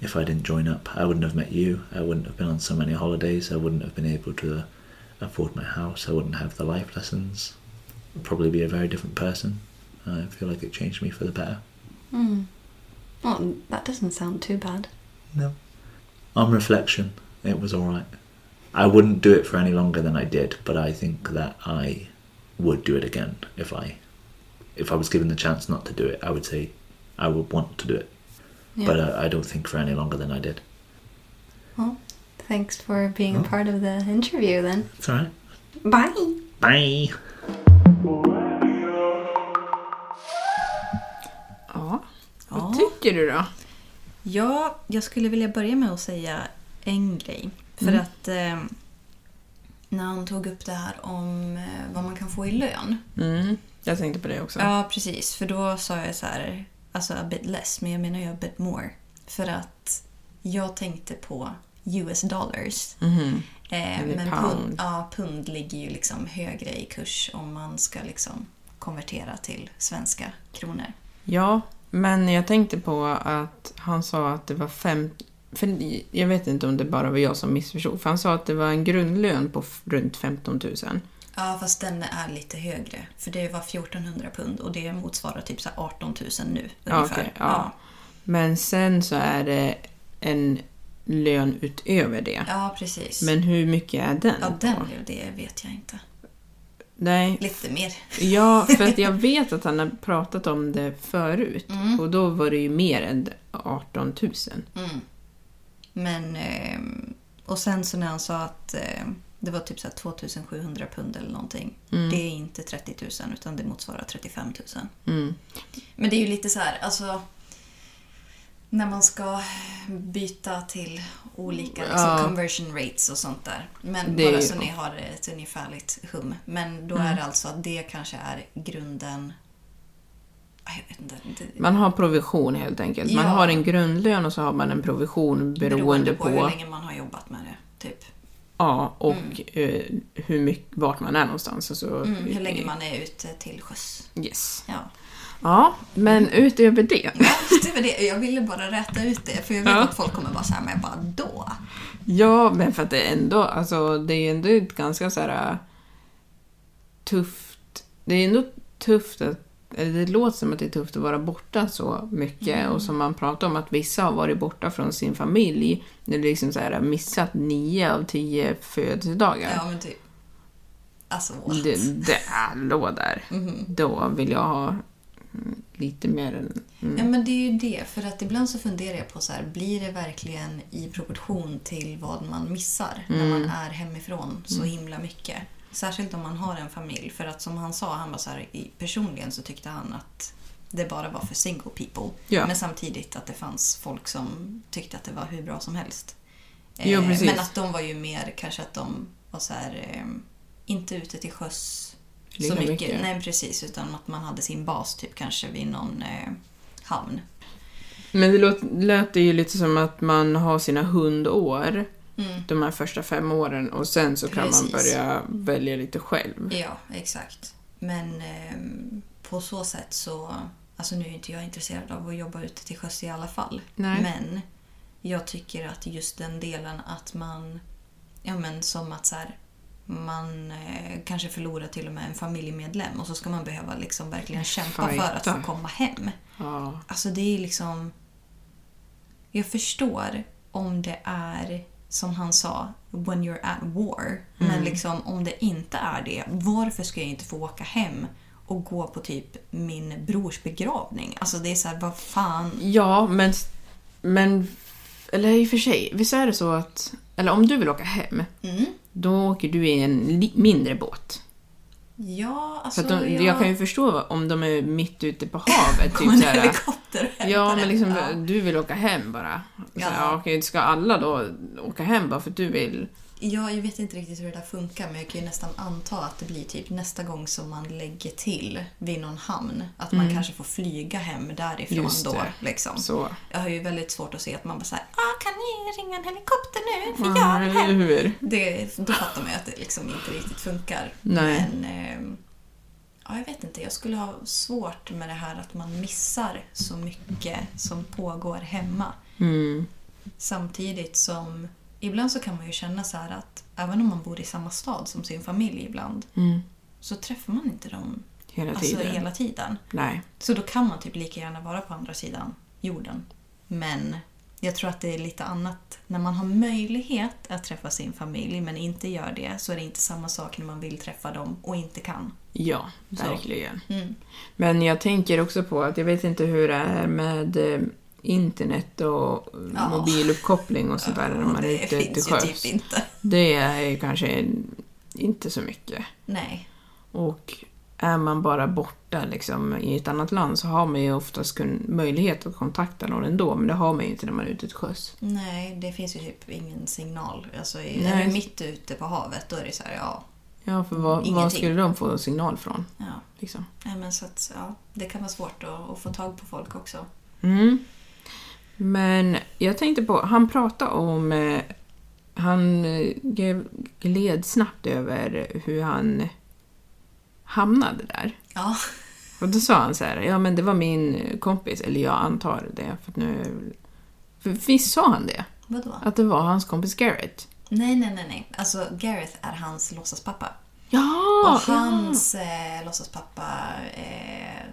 Speaker 5: if I didn't join up. I wouldn't have met you. I wouldn't have been on so many holidays. I wouldn't have been able to afford my house. I wouldn't have the life lessons. I'd probably be a very different person. I feel like it changed me for the better.
Speaker 6: Mm. Well, that doesn't sound too bad.
Speaker 5: No. On reflection, it was alright. I wouldn't do it for any longer than I did, but I think that I would do it again if I if I was given the chance not to do it. I would say I would want to do it,
Speaker 6: Yeah.
Speaker 5: but uh, I don't think for any longer than I did.
Speaker 6: well, thanks for being
Speaker 5: Oh.
Speaker 6: a part of the interview then.
Speaker 5: It's alright.
Speaker 6: Bye!
Speaker 5: Bye.
Speaker 2: Ja. Vad
Speaker 3: Ja.
Speaker 2: tycker du då?
Speaker 3: Ja, jag skulle vilja börja med att säga en grej. För
Speaker 2: Mm.
Speaker 3: att eh, när han tog upp det här om eh, vad man kan få i lön.
Speaker 2: Mm. Jag tänkte på det också.
Speaker 3: Ja, precis. För då sa jag så här, alltså a bit less, men jag menar ju a bit more. För att jag tänkte på US dollars.
Speaker 2: Mhm.
Speaker 3: Eh, men
Speaker 2: pound.
Speaker 3: pund, ja, pund ligger ju liksom högre i kurs om man ska liksom konvertera till svenska kronor.
Speaker 2: Ja, men jag tänkte på att han sa att det var fem... För jag vet inte om det bara var jag som missförstod. För han sa att det var en grundlön på runt 15 000.
Speaker 3: Ja, fast den är lite högre. För det var 1400 pund och det motsvarar typ så här 18 000 nu.
Speaker 2: Ja,
Speaker 3: Ungefär.
Speaker 2: okej, ja. Men sen så är det en lön utöver det.
Speaker 3: ja, precis.
Speaker 2: Men hur mycket är den?
Speaker 3: ja, den, det vet jag inte.
Speaker 2: Nej,
Speaker 3: Lite mer.
Speaker 2: ja, för att jag vet att han har pratat om det förut.
Speaker 3: Mm.
Speaker 2: Och då var det ju mer än 18 000.
Speaker 3: Mm. Men... ehm, och sen så när han sa att ehm, det var typ så här 2700 pund eller någonting.
Speaker 2: Mm.
Speaker 3: Det är inte 30 000 utan det motsvarar 35 000.
Speaker 2: Mm.
Speaker 3: Men det är ju lite så här, alltså... När man ska byta till olika liksom,
Speaker 2: Ja.
Speaker 3: conversion rates och sånt där. Men
Speaker 2: Det
Speaker 3: bara så ni har ett ungefärligt hum. Men då
Speaker 2: Mm.
Speaker 3: är det alltså att det kanske är grunden... Jag vet inte. Det,
Speaker 2: Man har provision helt enkelt. Man
Speaker 3: Ja.
Speaker 2: har en grundlön och så har man en provision beroende, på,
Speaker 3: hur länge man har jobbat med det. Typ.
Speaker 2: ja, och eh, hur mycket, vart man är någonstans. Alltså,
Speaker 3: Mm, hur länge man är ute till sjöss.
Speaker 2: Yes.
Speaker 3: Ja.
Speaker 2: Ja, men utöver det.
Speaker 3: Ja, det. Jag ville bara räta ut det. För jag vet
Speaker 2: Ja.
Speaker 3: att folk kommer bara säga men bara då?
Speaker 2: Ja, men för att det är ändå, alltså, det är ändå ett ganska så här äh, tufft. Det är ändå tufft att det låter som att det är tufft att vara borta så mycket och som man pratar om att vissa har varit borta från sin familj eller liksom så här missat nio av tio födelsedagar.
Speaker 3: Ja men typ. Alltså what?
Speaker 2: Det, det hallå där.
Speaker 3: Mhm.
Speaker 2: Då vill jag ha mm, lite mer än... Mm.
Speaker 3: Ja men det är ju det. För att ibland så funderar jag på så här, blir det verkligen i proportion till vad man missar när
Speaker 2: Mm.
Speaker 3: man är hemifrån så himla mycket? Särskilt om man har en familj. För att som han sa, han var så här, i- personligen så tyckte han att det bara var för single people.
Speaker 2: Ja.
Speaker 3: Men samtidigt att det fanns folk som tyckte att det var hur bra som helst.
Speaker 2: Jo,
Speaker 3: Eh. Men att de var ju mer kanske att de var så här, eh, inte ute till sjöss så mycket.
Speaker 2: mycket.
Speaker 3: Nej, precis. Utan att man hade sin bas typ kanske vid någon eh, hamn.
Speaker 2: Men det låt, lät ju lite som att man har sina hundår
Speaker 3: Mm.
Speaker 2: de här första fem åren och sen så kan man börja välja lite själv.
Speaker 3: Ja, exakt. Men ehm, på så sätt så... Alltså nu är inte jag intresserad av att jobba ute till sjöss i alla fall.
Speaker 2: Nej.
Speaker 3: Men jag tycker att just den delen att man... Ja men som att så här, man eh, kanske förlorar till och med en familjemedlem och så ska man behöva liksom verkligen kämpa för att få
Speaker 2: Fighta.
Speaker 3: komma hem.
Speaker 2: Ja.
Speaker 3: Alltså det är liksom... Jag förstår om det är, som han sa, when you're at war. Men liksom om det inte är det, varför ska jag inte få åka hem och gå på typ min brors begravning? Alltså det är så här, vad fan.
Speaker 2: ja, men... Men... Eller i och för sig, visst är det så att... Eller om du vill åka hem,
Speaker 3: Mm.
Speaker 2: Då åker du i en mindre båt.
Speaker 3: Ja, alltså...
Speaker 2: de,
Speaker 3: ja.
Speaker 2: Jag kan ju förstå om de är mitt ute på havet.
Speaker 3: Kommer
Speaker 2: typ
Speaker 3: en
Speaker 2: såhär,
Speaker 3: helikopter
Speaker 2: Ja, men
Speaker 3: en.
Speaker 2: liksom,
Speaker 3: Ja.
Speaker 2: du vill åka hem bara. Så,
Speaker 3: Ja.
Speaker 2: ja. okej, ska alla då åka hem bara för att du vill?
Speaker 3: Ja, jag vet inte riktigt hur det där funkar men jag kan ju nästan anta att det blir typ nästa gång som man lägger till vid någon hamn. Att man kanske får flyga hem därifrån
Speaker 2: Mm. Just
Speaker 3: då. Liksom.
Speaker 2: Så.
Speaker 3: Jag har ju väldigt svårt att se att man bara säger ah, kan ni ringa en helikopter nu? För
Speaker 2: Ja,
Speaker 3: jag vill hem.
Speaker 2: hur?
Speaker 3: Det, då fattar man ju att det liksom inte riktigt funkar.
Speaker 2: Nej.
Speaker 3: Men ehm, ja, jag vet inte, jag skulle ha svårt med det här att man missar så mycket som pågår hemma.
Speaker 2: Mm.
Speaker 3: Samtidigt som ibland så kan man ju känna så här att även om man bor i samma stad som sin familj ibland
Speaker 2: Mm.
Speaker 3: så träffar man inte dem
Speaker 2: Hela
Speaker 3: alltså,
Speaker 2: tiden.
Speaker 3: hela tiden.
Speaker 2: Nej.
Speaker 3: Så då kan man typ lika gärna vara på andra sidan jorden. Men jag tror att det är lite annat. När man har möjlighet att träffa sin familj men inte gör det så är det inte samma sak när man vill träffa dem och inte kan.
Speaker 2: Ja, verkligen.
Speaker 3: Mm.
Speaker 2: Men jag tänker också på att jag vet inte hur det är med eh, internet och
Speaker 3: Ja.
Speaker 2: mobiluppkoppling och sådär när man är
Speaker 3: det
Speaker 2: ute till
Speaker 3: finns ju
Speaker 2: sjöss.
Speaker 3: typ inte.
Speaker 2: Det är ju kanske inte så mycket.
Speaker 3: Nej.
Speaker 2: Och är man bara borta liksom, i ett annat land så har man ju oftast möjlighet att kontakta någon ändå, men det har man ju inte när man är ute till sjöss.
Speaker 3: Nej, det finns ju typ ingen signal. Alltså, är du mitt ute på havet då är det så här, ja.
Speaker 2: Ja, för vad, vad skulle de få signal från?
Speaker 3: ja.
Speaker 2: Liksom?
Speaker 3: Nej, men så att, ja, det kan vara svårt att, att få tag på folk också.
Speaker 2: Mm. Men jag tänkte på, han pratade om... Eh, han eh, gled snabbt över hur han hamnade där.
Speaker 3: Ja,
Speaker 2: Och då sa han så här, ja men det var min kompis, eller jag antar det, för nu... För visst sa han det?
Speaker 3: vadå?
Speaker 2: Att det var hans kompis Garrett?
Speaker 3: Nej, nej, nej, nej. Alltså Gareth är hans låtsaspappa.
Speaker 2: Ja!
Speaker 3: Och hans eh, låtsaspappa, eh,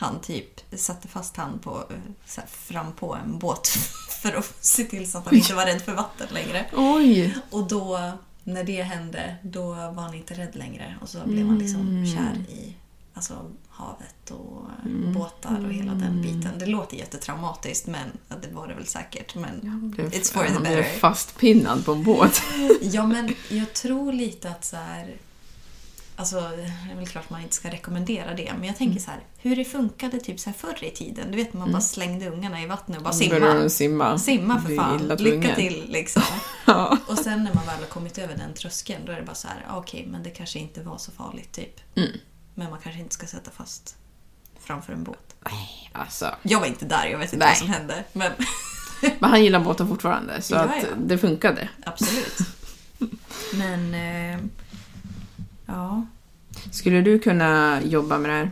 Speaker 3: han typ satte fast han på, eh, så här, fram på en båt för att se till så att han inte var rädd för vatten längre.
Speaker 2: ja. Oj!
Speaker 3: Och då, när det hände, då var han inte rädd längre. Och så blev han liksom
Speaker 2: Mm.
Speaker 3: kär i alltså, havet och eh, båtar och hela den biten. Det låter jättetraumatiskt, men ja, det var det väl säkert. Men
Speaker 2: blev,
Speaker 3: it's for the
Speaker 2: han blev
Speaker 3: better.
Speaker 2: fastpinnad på en båt.
Speaker 3: Ja, men jag tror lite att så här... Alltså, det är väl klart man inte ska rekommendera det, men jag tänker
Speaker 2: Mm.
Speaker 3: så här, hur det funkade typ så här förr i tiden. Du vet, man bara slängde ungarna i vattnet och bara
Speaker 2: började
Speaker 3: simma.
Speaker 2: simma.
Speaker 3: Simma för fan. Lycka till liksom.
Speaker 2: Ja.
Speaker 3: Och sen när man väl har kommit över den tröskeln, då är det bara så här, ah, okej, men det kanske inte var så farligt typ.
Speaker 2: Mm.
Speaker 3: Men man kanske inte ska sätta fast framför en båt.
Speaker 2: Alltså.
Speaker 3: Jag var inte där, jag vet inte
Speaker 2: Nej.
Speaker 3: vad som hände. Men
Speaker 2: Men han gillar båtar fortfarande, så
Speaker 3: Ja,
Speaker 2: att
Speaker 3: ja.
Speaker 2: det funkade.
Speaker 3: absolut. Men, eh, ja,
Speaker 2: Skulle du kunna jobba med det här?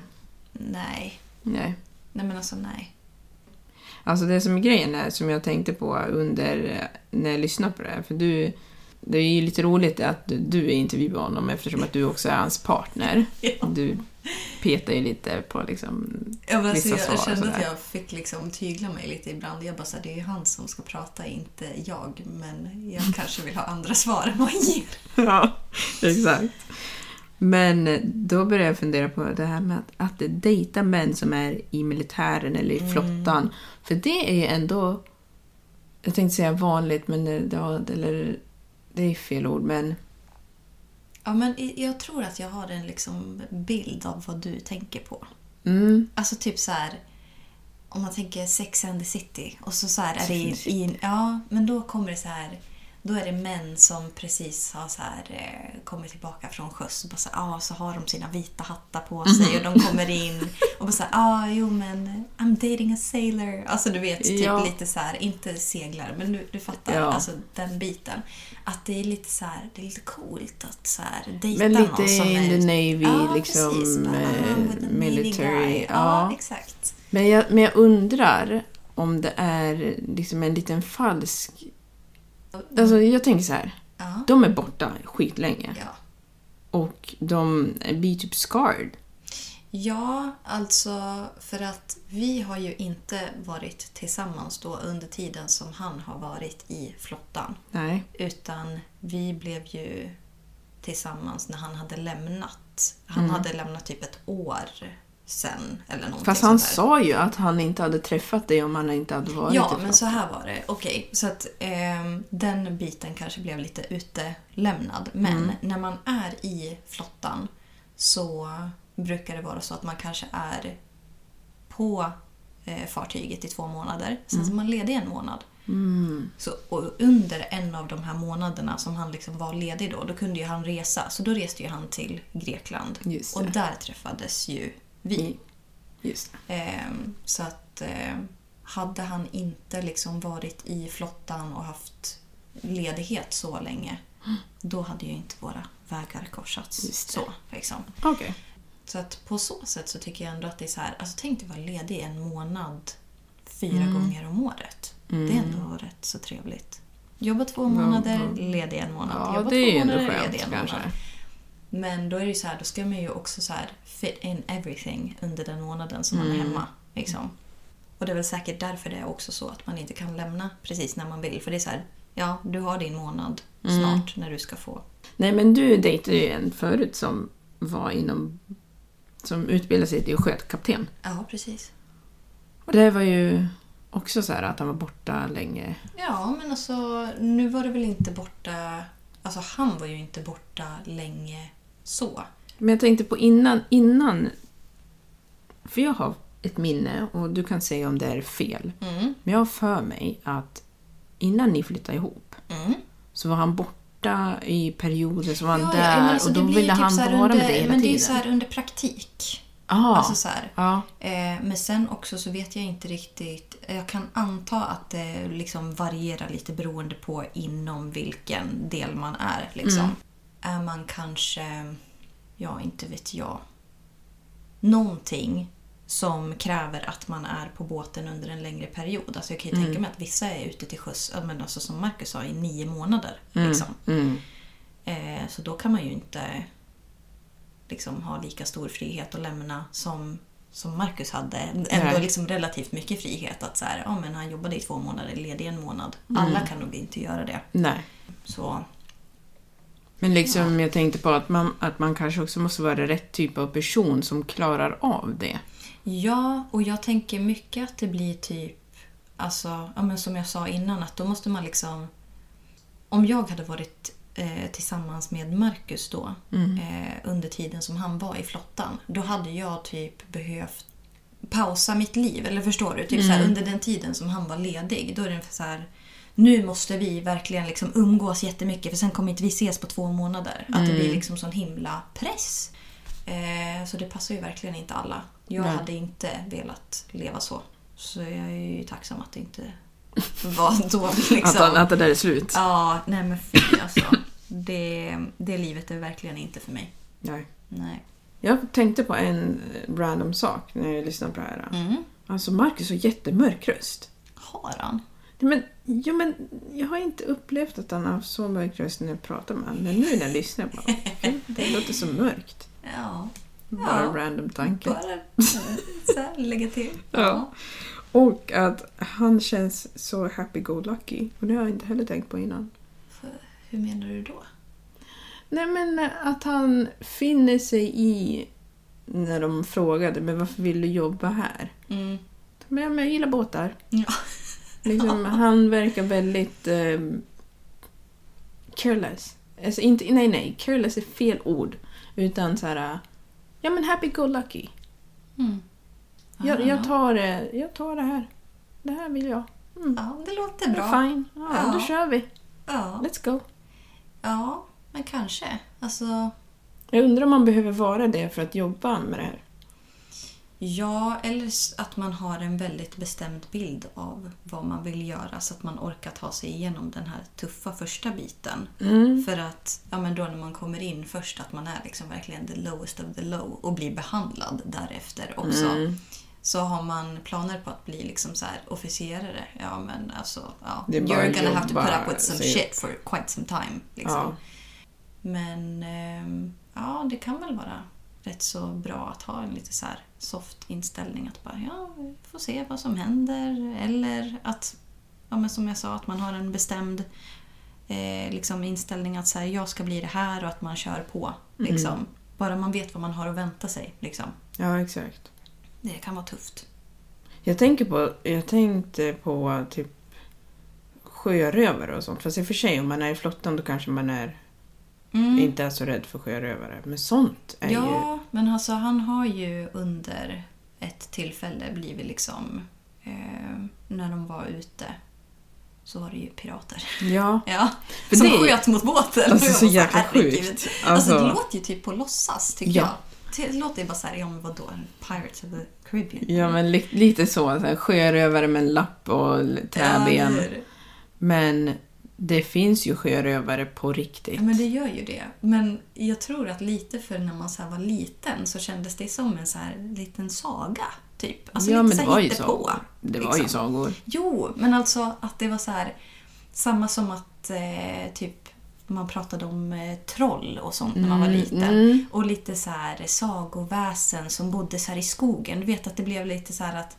Speaker 3: nej.
Speaker 2: Nej.
Speaker 3: Nej men alltså nej.
Speaker 2: Alltså det som är grejen är, som jag tänkte på under när jag lyssnade på det här, för du... Det är ju lite roligt att du, du intervjuar honom eftersom att du också är hans partner.
Speaker 3: Ja.
Speaker 2: Du petar ju lite på liksom...
Speaker 3: Ja, men alltså,
Speaker 2: Vissa
Speaker 3: jag,
Speaker 2: svar
Speaker 3: jag kände att jag fick liksom tygla mig lite ibland. Jag bara så här, det är ju han som ska prata, inte jag. Men jag kanske vill ha andra svar än vad han ger.
Speaker 2: Ja, exakt. Men då började jag fundera på det här med att, att dejta män som är i militären eller i flottan. För det är ju ändå, jag tänkte säga vanligt, men det, eller, det är fel ord, men
Speaker 3: Ja, men jag tror att jag har en liksom bild av vad du tänker på.
Speaker 2: mm,
Speaker 3: Alltså typ så här. Om man tänker Sex and the City och så, så här är det i, i, Ja, men då kommer det så här. Då är det män som precis har så här, eh, kommit tillbaka från sjöss och bara så, här, ah, så har de sina vita hattar på sig och de kommer in och bara så här, ah, jo men I'm dating a sailor. Alltså du vet, typ
Speaker 2: Ja.
Speaker 3: lite så här, inte seglar, men du, du fattar,
Speaker 2: Ja.
Speaker 3: alltså den biten. Att det är lite så här, det är lite coolt att så här dejta
Speaker 2: men
Speaker 3: någon
Speaker 2: lite
Speaker 3: som
Speaker 2: in
Speaker 3: är...
Speaker 2: the Navy,
Speaker 3: Ja,
Speaker 2: liksom
Speaker 3: precis. Bara,
Speaker 2: eh,
Speaker 3: ah,
Speaker 2: military.
Speaker 3: Ja,
Speaker 2: Ja.
Speaker 3: exakt.
Speaker 2: Men, jag, men jag undrar om det är liksom en liten falsk... Alltså jag tänker så här,
Speaker 3: Ja.
Speaker 2: de är borta skitlänge
Speaker 3: Ja.
Speaker 2: och de blir typ scarred.
Speaker 3: ja, alltså för att vi har ju inte varit tillsammans då under tiden som han har varit i flottan.
Speaker 2: Nej.
Speaker 3: Utan vi blev ju tillsammans när han hade lämnat. Han hade lämnat typ ett år sen eller
Speaker 2: Fast han sa ju att han inte hade träffat dig om han inte hade varit
Speaker 3: Ja, men så här var det. Okej, så att ehm, den biten kanske blev lite utelämnad. Men
Speaker 2: Mm.
Speaker 3: när man är i flottan så brukar det vara så att man kanske är på eh, fartyget i två månader. Sen så är man ledig en månad.
Speaker 2: Mm.
Speaker 3: Så, och under en av de här månaderna som han liksom var ledig då, då kunde ju han resa. Så då reste ju han till Grekland. Och där träffades ju vi.
Speaker 2: Mm. Just.
Speaker 3: Ehm, så att eh, hade han inte liksom varit i flottan och haft ledighet så länge, då hade ju inte våra vägar korsats. Så, liksom.
Speaker 2: Okej.
Speaker 3: så att på så sätt så tycker jag ändå att det är så här, alltså tänk dig vara ledig en månad fyra
Speaker 2: Mm.
Speaker 3: gånger om året. Det är ändå rätt så trevligt. Jobba två månader, ledig en månad.
Speaker 2: Ja,
Speaker 3: Jobba
Speaker 2: det är
Speaker 3: två
Speaker 2: ju ändå skönt
Speaker 3: ledig en
Speaker 2: kanske.
Speaker 3: Men då är det ju så här, då ska man ju också så här fit in everything under den månaden som man är hemma. Liksom. Och det är väl säkert därför det är också så att man inte kan lämna precis när man vill. För det är så här, ja, du har din månad snart när du ska få.
Speaker 2: Nej, men du dejtade ju en förut som var inom... Som utbildade sig till skötkapten.
Speaker 3: Ja, precis.
Speaker 2: Och det var ju också så här att han var borta länge.
Speaker 3: Ja, men alltså nu var det väl inte borta... Alltså han var ju inte borta länge så.
Speaker 2: Men jag tänkte på innan, innan... För jag har ett minne, och du kan säga om det är fel.
Speaker 3: Mm.
Speaker 2: Men jag har för mig att innan ni flyttade ihop
Speaker 3: Mm.
Speaker 2: så var han borta i perioder som var
Speaker 3: Ja,
Speaker 2: där
Speaker 3: ja, alltså,
Speaker 2: och då ville
Speaker 3: typ
Speaker 2: han
Speaker 3: så
Speaker 2: vara
Speaker 3: under,
Speaker 2: med dig hela
Speaker 3: Men det är
Speaker 2: tiden.
Speaker 3: så här under praktik.
Speaker 2: Ja.
Speaker 3: Alltså så
Speaker 2: ja.
Speaker 3: Eh, men sen också så vet jag inte riktigt. Jag kan anta att det liksom varierar lite beroende på inom vilken del man är. Liksom.
Speaker 2: Mm.
Speaker 3: Är man kanske, ja inte vet jag, någonting som kräver att man är på båten under en längre period. Alltså jag kan ju
Speaker 2: Mm.
Speaker 3: tänka mig att vissa är ute till sjöss, men alltså som Marcus sa, i nio månader.
Speaker 2: Mm.
Speaker 3: Liksom.
Speaker 2: Mm.
Speaker 3: Eh, så då kan man ju inte liksom, ha lika stor frihet att lämna som, som Marcus hade. Ändå
Speaker 2: Nej.
Speaker 3: liksom relativt mycket frihet. Att så här, ja, men han jobbade i två månader, ledig en månad.
Speaker 2: Mm.
Speaker 3: Alla kan nog inte göra det.
Speaker 2: Nej.
Speaker 3: Så
Speaker 2: Men liksom, jag tänkte på att man, att man kanske också måste vara rätt typ av person som klarar av det.
Speaker 3: ja, och jag tänker mycket att det blir typ, alltså, ja, men som jag sa innan, att då måste man liksom... Om jag hade varit eh, tillsammans med Marcus då, eh, under tiden som han var i flottan, då hade jag typ behövt pausa mitt liv. Eller förstår du? Typ så här, under den tiden som han var ledig. Då är det så här, nu måste vi verkligen liksom umgås jättemycket för sen kommer inte vi ses på två månader. Att det blir liksom sån himla press. Eh, så det passar ju verkligen inte alla. Jag
Speaker 2: Nej.
Speaker 3: hade inte velat leva så. Så jag är ju tacksam att det inte var då. Liksom.
Speaker 2: Att, att det där är slut.
Speaker 3: Ja, nej men fy alltså. Det, det livet är verkligen inte för mig.
Speaker 2: Nej.
Speaker 3: Nej.
Speaker 2: Jag tänkte på en random sak när jag lyssnade på det här.
Speaker 3: Mm.
Speaker 2: Alltså, Marcus har jättemörk röst.
Speaker 3: Har han?
Speaker 2: Men, ja, men jag har inte upplevt att han har så mörk röst när jag pratar med honom. Men nu när jag lyssnar på honom, det låter så mörkt.
Speaker 3: Ja.
Speaker 2: Bara
Speaker 3: Ja.
Speaker 2: random tanke.
Speaker 3: Bara så här, lägga till.
Speaker 2: Ja. Och att han känns så happy-go-lucky. Och det har jag inte heller tänkt på innan.
Speaker 3: Hur menar du då?
Speaker 2: Nej men att han finner sig i när de frågade men varför vill du jobba här?
Speaker 3: Mm.
Speaker 2: Ja, men jag gillar båtar.
Speaker 3: Ja.
Speaker 2: Liksom, Han verkar väldigt eh, careless. Alltså, inte, nej, nej, careless är fel ord. Utan så här, ja men happy-go-lucky.
Speaker 3: Mm.
Speaker 2: Jag, jag, tar, det- jag tar det här. Det här vill jag. Mm.
Speaker 3: Ja, det låter bra.
Speaker 2: Fine. Ja,
Speaker 3: Ja.
Speaker 2: då kör vi.
Speaker 3: Ja.
Speaker 2: Let's go.
Speaker 3: ja, men kanske. Alltså,
Speaker 2: Jag undrar om man behöver vara det för att jobba med det här.
Speaker 3: Ja, eller att man har en väldigt bestämd bild av vad man vill göra så att man orkar ta sig igenom den här tuffa första biten.
Speaker 2: Mm.
Speaker 3: För att ja, men då när man kommer in först att man är liksom verkligen the lowest of the low och blir behandlad därefter också.
Speaker 2: Mm.
Speaker 3: Så har man planer på att bli liksom så här officerare, ja men alltså, ja. You're gonna have to put up with some
Speaker 2: säger-
Speaker 3: shit for quite some time. Liksom.
Speaker 2: Ja.
Speaker 3: Men ehm, ja, det kan väl vara rätt så bra att ha en lite så här soft inställning. Att bara, ja, vi får se vad som händer. Eller att, ja, men som jag sa, att man har en bestämd eh, liksom inställning att så här, jag ska bli det här och att man kör på. Liksom. Bara man vet vad man har att vänta sig. Liksom.
Speaker 2: ja, exakt.
Speaker 3: Det kan vara tufft.
Speaker 2: Jag tänker på, jag tänkte på typ sjörövare och sånt. Fast i och för sig om man är i flottan då kanske man är,
Speaker 3: Mm.
Speaker 2: inte är så rädd för sjörövare. Men sånt är ju...
Speaker 3: Ja, men alltså han har ju under ett tillfälle blivit liksom... Eh, när de var ute så var det ju pirater.
Speaker 2: Ja.
Speaker 3: Ja,
Speaker 2: För
Speaker 3: som
Speaker 2: det
Speaker 3: sköt mot båten.
Speaker 2: Alltså, så jäkla sjukt.
Speaker 3: Alltså,
Speaker 2: Alltså-
Speaker 3: det låter ju typ på låtsas tycker
Speaker 2: Ja.
Speaker 3: jag. Det låter ju bara såhär, ja men vadå, Pirates of the Caribbean.
Speaker 2: Ja, men li- lite så. så här, sjörövare med en lapp och träben.
Speaker 3: Ja,
Speaker 2: Men det finns ju sjörövare på riktigt.
Speaker 3: Ja, men det gör ju det. Men jag tror att lite för när man så var liten så kändes det som en så här liten saga. Typ. Alltså
Speaker 2: ja,
Speaker 3: lite
Speaker 2: men det var ju sagor. Det var ju
Speaker 3: liksom.
Speaker 2: sagor.
Speaker 3: Jo, men alltså att det var så här samma som att eh, typ man pratade om eh, troll och sånt när man var
Speaker 2: Mm,
Speaker 3: liten.
Speaker 2: mm.
Speaker 3: Och lite så här sagoväsen som bodde så här i skogen. Du vet att det blev lite så här att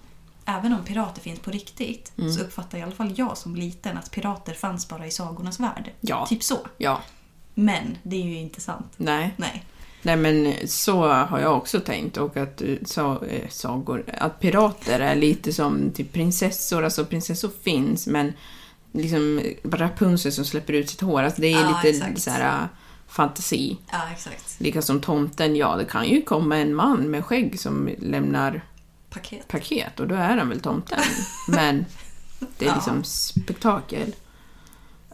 Speaker 3: även om pirater finns på riktigt
Speaker 2: Mm.
Speaker 3: så uppfattar i alla fall jag som liten att pirater fanns bara i sagornas värld.
Speaker 2: Ja.
Speaker 3: Typ så.
Speaker 2: Ja.
Speaker 3: Men det är ju inte sant.
Speaker 2: Nej.
Speaker 3: Nej.
Speaker 2: Nej men så har jag också tänkt och att eh, sa, eh, sagor, att pirater är lite som typ prinsessor, alltså prinsessor finns men liksom Rapunzel som släpper ut sitt hår, alltså det är
Speaker 3: Ja,
Speaker 2: lite
Speaker 3: exakt.
Speaker 2: så här äh, fantasi.
Speaker 3: Ja, exakt.
Speaker 2: Lika som tomten, ja det kan ju komma en man med skägg som lämnar
Speaker 3: Paket.
Speaker 2: paket och då är han väl tomten. Men det är
Speaker 3: Ja.
Speaker 2: liksom spektakel.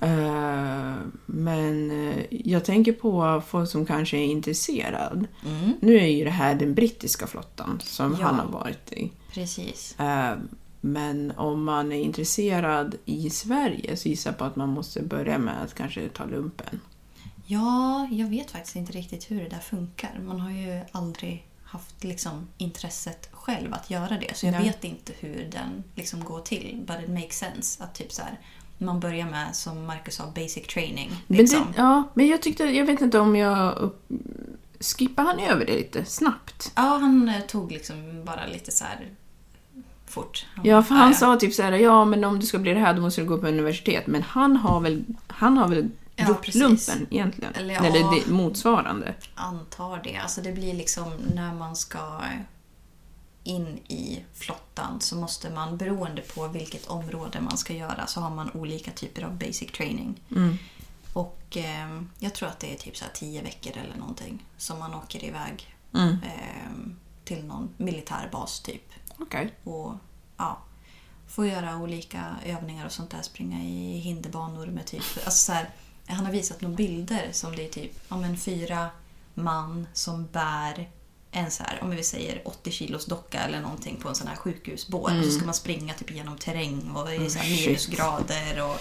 Speaker 2: Eh, men eh, jag tänker på folk som kanske är intresserad.
Speaker 3: Mm.
Speaker 2: Nu är ju det här den brittiska flottan som
Speaker 3: Ja.
Speaker 2: han har varit i.
Speaker 3: Precis.
Speaker 2: Eh, men om man är intresserad i Sverige så gissar jag på att man måste börja med att kanske ta lumpen.
Speaker 3: Ja, jag vet faktiskt inte riktigt hur det där funkar. Man har ju aldrig haft liksom, intresset själv att göra det. Så jag
Speaker 2: Nej.
Speaker 3: vet inte hur den liksom, går till. But it makes sense att typ så här, man börjar med, som Marcus sa, basic training.
Speaker 2: Men,
Speaker 3: Liksom.
Speaker 2: det, ja, men jag tyckte, jag vet inte om jag upp, skippar han över det lite snabbt?
Speaker 3: Ja, han eh, tog liksom bara lite så här fort.
Speaker 2: Ja, för han
Speaker 3: ja.
Speaker 2: sa typ så här, ja men om du ska bli det här då måste du gå på universitet. Men han har väl, han har väl
Speaker 3: Ja,
Speaker 2: lumpen egentligen?
Speaker 3: Eller ja.
Speaker 2: Eller motsvarande.
Speaker 3: antar det. Alltså det blir liksom när man ska in i flottan så måste man, beroende på vilket område man ska göra, så har man olika typer av basic training.
Speaker 2: Mm.
Speaker 3: Och eh, jag tror att det är typ så tio veckor eller någonting som man åker iväg
Speaker 2: Mm.
Speaker 3: eh, till någon militärbas typ.
Speaker 2: Okej.
Speaker 3: Och ja, får göra olika övningar och sånt där. Springa i hinderbanor med typ... Alltså så här, han har visat några bilder som det är typ ja, men fyra man som bär en så här, om vi säger 80 kilos docka eller någonting på en sån här sjukhusbår. Och så ska man springa typ genom terräng och i så här
Speaker 2: Mm,
Speaker 3: minusgrader och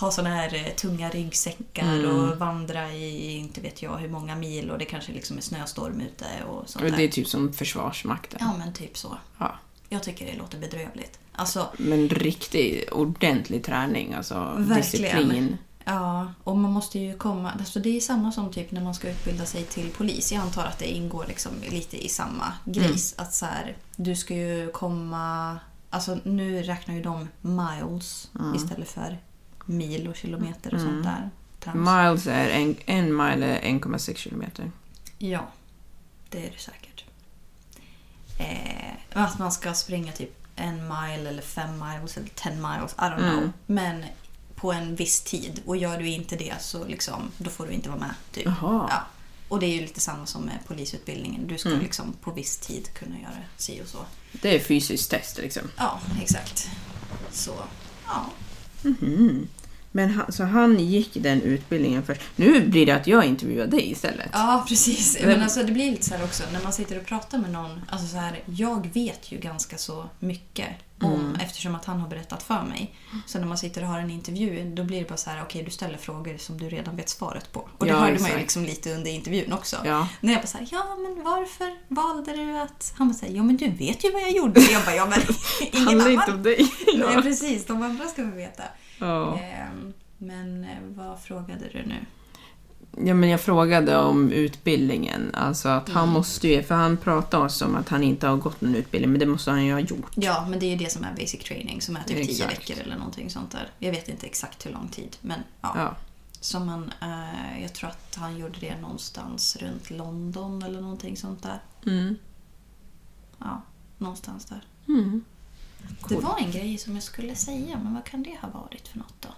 Speaker 3: ha såna här eh, tunga ryggsäckar och vandra i inte vet jag hur många mil och det kanske liksom är snöstorm ute och sånt
Speaker 2: Och
Speaker 3: där.
Speaker 2: Det är typ som Försvarsmakten.
Speaker 3: Ja men typ så.
Speaker 2: Ja.
Speaker 3: Jag tycker det låter bedrövligt. Alltså,
Speaker 2: Men riktig, ordentlig träning, alltså
Speaker 3: Verkligen.
Speaker 2: disciplin.
Speaker 3: Ja, och man måste ju komma... Alltså det är samma som typ när man ska utbilda sig till polis. Jag antar att det ingår liksom lite i samma grejs. Att så här, du ska ju komma... Alltså nu räknar ju de miles istället för mil och kilometer och sånt där. Trams.
Speaker 2: Miles är en, en mile är 1,6 kilometer.
Speaker 3: Ja, det är det säkert. Eh, att man ska springa typ en mile eller fem miles eller ten miles, I don't know.
Speaker 2: Mm.
Speaker 3: Men på en viss tid. Och gör du inte det så liksom, då får du inte vara med. Typ.
Speaker 2: Jaha.
Speaker 3: Ja. Och det är ju lite samma som med polisutbildningen. Du ska
Speaker 2: Mm.
Speaker 3: liksom på viss tid kunna göra si och så.
Speaker 2: Det är fysiskt test liksom.
Speaker 3: Ja, exakt. Så, ja.
Speaker 2: Men han, så han gick den utbildningen först. Nu blir det att jag intervjuar dig istället.
Speaker 3: Ja, precis.
Speaker 2: Men-
Speaker 3: alltså, det blir lite så här också när man sitter och pratar med någon. Alltså så här, jag vet ju ganska så mycket om, eftersom att han har berättat för mig. Så när man sitter och har en intervju, då blir det bara så här, okej du ställer frågor som du redan vet svaret på. Och det
Speaker 2: Ja,
Speaker 3: hörde man
Speaker 2: exakt.
Speaker 3: ju liksom lite under intervjun också.
Speaker 2: Ja.
Speaker 3: När jag bara så här, ja men varför valde du att... Han bara säger, ja men du vet ju vad jag gjorde. Jag bara, ja men ingen annan.
Speaker 2: inte om dig.
Speaker 3: Nej
Speaker 2: ja.
Speaker 3: precis, de andra ska få veta.
Speaker 2: Ja.
Speaker 3: Ehm, men eh, vad frågade du nu?
Speaker 2: ja, men jag frågade om utbildningen. Alltså att han måste ju, för han pratade också om att han inte har gått någon utbildning, men det måste han ju ha gjort.
Speaker 3: Ja, men det är ju det som är basic training som är typ 10
Speaker 2: Exakt.
Speaker 3: veckor eller någonting sånt där. Jag vet inte exakt hur lång tid, men ja.
Speaker 2: Ja.
Speaker 3: Som man, eh, jag tror att han gjorde det någonstans runt London eller någonting sånt där.
Speaker 2: Mm.
Speaker 3: Ja, någonstans där.
Speaker 2: Mm.
Speaker 3: Det var en grej som jag skulle säga, men vad kan det ha varit för något då?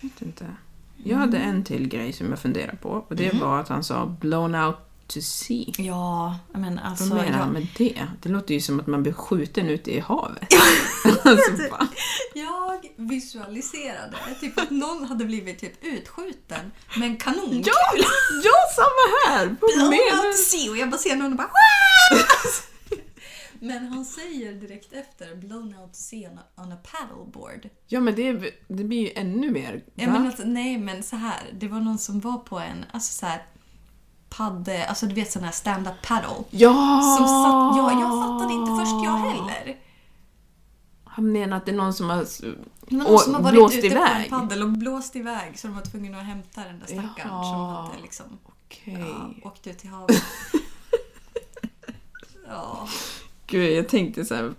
Speaker 2: Jag vet inte. Jag hade en till grej som jag funderar på och det var att han sa blown out to sea.
Speaker 3: Ja, men alltså...
Speaker 2: Vad menar han
Speaker 3: jag,
Speaker 2: med det? Det låter ju som att man blir skjuten ute i havet. alltså,
Speaker 3: jag visualiserade typ att någon hade blivit typ utskjuten med en kanonkula.
Speaker 2: Ja, ja, samma här!
Speaker 3: Blown out to sea och jag bara ser någon och bara! Men han säger direkt efter blown out to sea on a, paddleboard.
Speaker 2: Ja, men det, det blir ju ännu mer...
Speaker 3: Ja, men alltså, nej men så här. det var någon som var på en alltså så här, padde, alltså du vet sån här stand-up paddle.
Speaker 2: Ja!
Speaker 3: Som satt, ja, jag fattade inte först jag heller.
Speaker 2: Han menar att det är någon som har...
Speaker 3: var
Speaker 2: Och
Speaker 3: någon som har varit
Speaker 2: blåst
Speaker 3: ute
Speaker 2: iväg.
Speaker 3: på en paddel och blåst iväg så de var tvungna att hämta den där stackaren
Speaker 2: Jaha.
Speaker 3: som hade liksom
Speaker 2: Okej.
Speaker 3: ja, åkt ut i havet. ja.
Speaker 2: Gud, jag tänkte så här.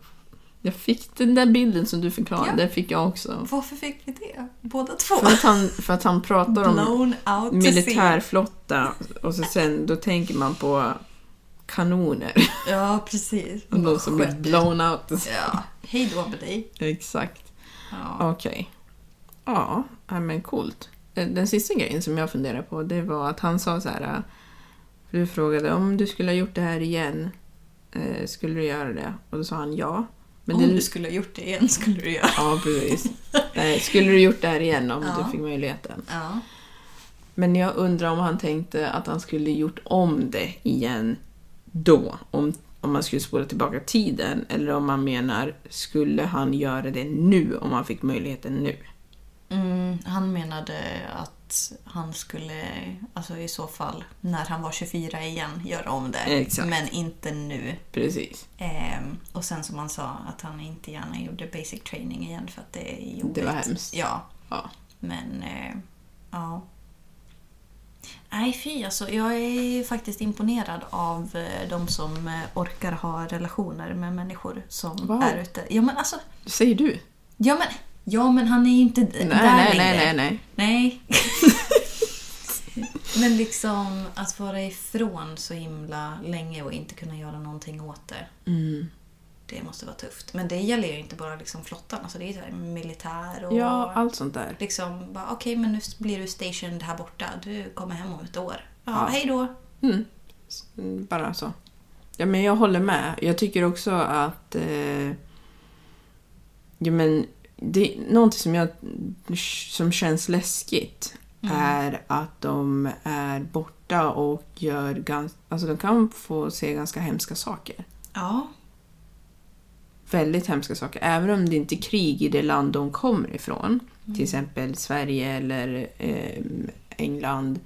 Speaker 2: Jag fick den där bilden som du förklarade,
Speaker 3: Ja.
Speaker 2: den fick jag också.
Speaker 3: Varför fick vi det? Båda två?
Speaker 2: För att han, för att han pratar om militärflotta och så sen då tänker man på kanoner.
Speaker 3: Ja, precis.
Speaker 2: Och de som blir blown out.
Speaker 3: Ja, hej då med dig.
Speaker 2: Exakt.
Speaker 3: Ja.
Speaker 2: Okej. Ja, ja, men coolt. Eh, Den sista grejen som jag funderade på det var att han sa så här. eh, Du frågade om du skulle ha gjort det här igen. Eh, Skulle du göra det? Och då sa han ja. Men
Speaker 3: Om
Speaker 2: det,
Speaker 3: du skulle ha gjort det igen skulle du göra.
Speaker 2: Ja, precis. Nej, skulle du gjort det här igen om
Speaker 3: Ja.
Speaker 2: du fick möjligheten?
Speaker 3: Ja.
Speaker 2: Men jag undrar om han tänkte att han skulle gjort om det igen då. Om, om man skulle spola tillbaka tiden. Eller om man menar, skulle han göra det nu om han fick möjligheten nu?
Speaker 3: Mm, han menade att han skulle, alltså i så fall, när han var 24 igen, göra om det.
Speaker 2: Exakt.
Speaker 3: Men inte nu.
Speaker 2: Precis.
Speaker 3: Ehm, och sen som han sa, att han inte gärna gjorde basic training igen för att det är jobbigt.
Speaker 2: Det var hemskt.
Speaker 3: Ja,
Speaker 2: Ja.
Speaker 3: men eh, ja. Nej fy alltså, jag är faktiskt imponerad av eh, de som eh, orkar ha relationer med människor som
Speaker 2: Wow.
Speaker 3: är ute. Ja men alltså,
Speaker 2: Det säger du?
Speaker 3: ja men, ja, men han är ju inte
Speaker 2: Nej,
Speaker 3: där
Speaker 2: nej,
Speaker 3: längre.
Speaker 2: nej, nej, nej.
Speaker 3: Nej. Men liksom att vara ifrån så himla länge och inte kunna göra någonting åt det.
Speaker 2: Mm.
Speaker 3: Det måste vara tufft. Men det gäller ju inte bara liksom flottan. Alltså det är ju militär och...
Speaker 2: Ja, allt sånt där.
Speaker 3: Liksom bara, okej men nu blir du stationed här borta. Du kommer hem om ett år. Ja,
Speaker 2: Ja.
Speaker 3: hej då.
Speaker 2: Mm. Mm, Bara så. Ja, men jag håller med. Jag tycker också att... Eh, ja, men det är någonting som, jag, som känns läskigt är att de är borta och gör ganska... Alltså de kan få se ganska hemska saker.
Speaker 3: Ja.
Speaker 2: Väldigt hemska saker. Även om det inte är krig i det land de kommer ifrån. Till exempel Sverige eller eh, England.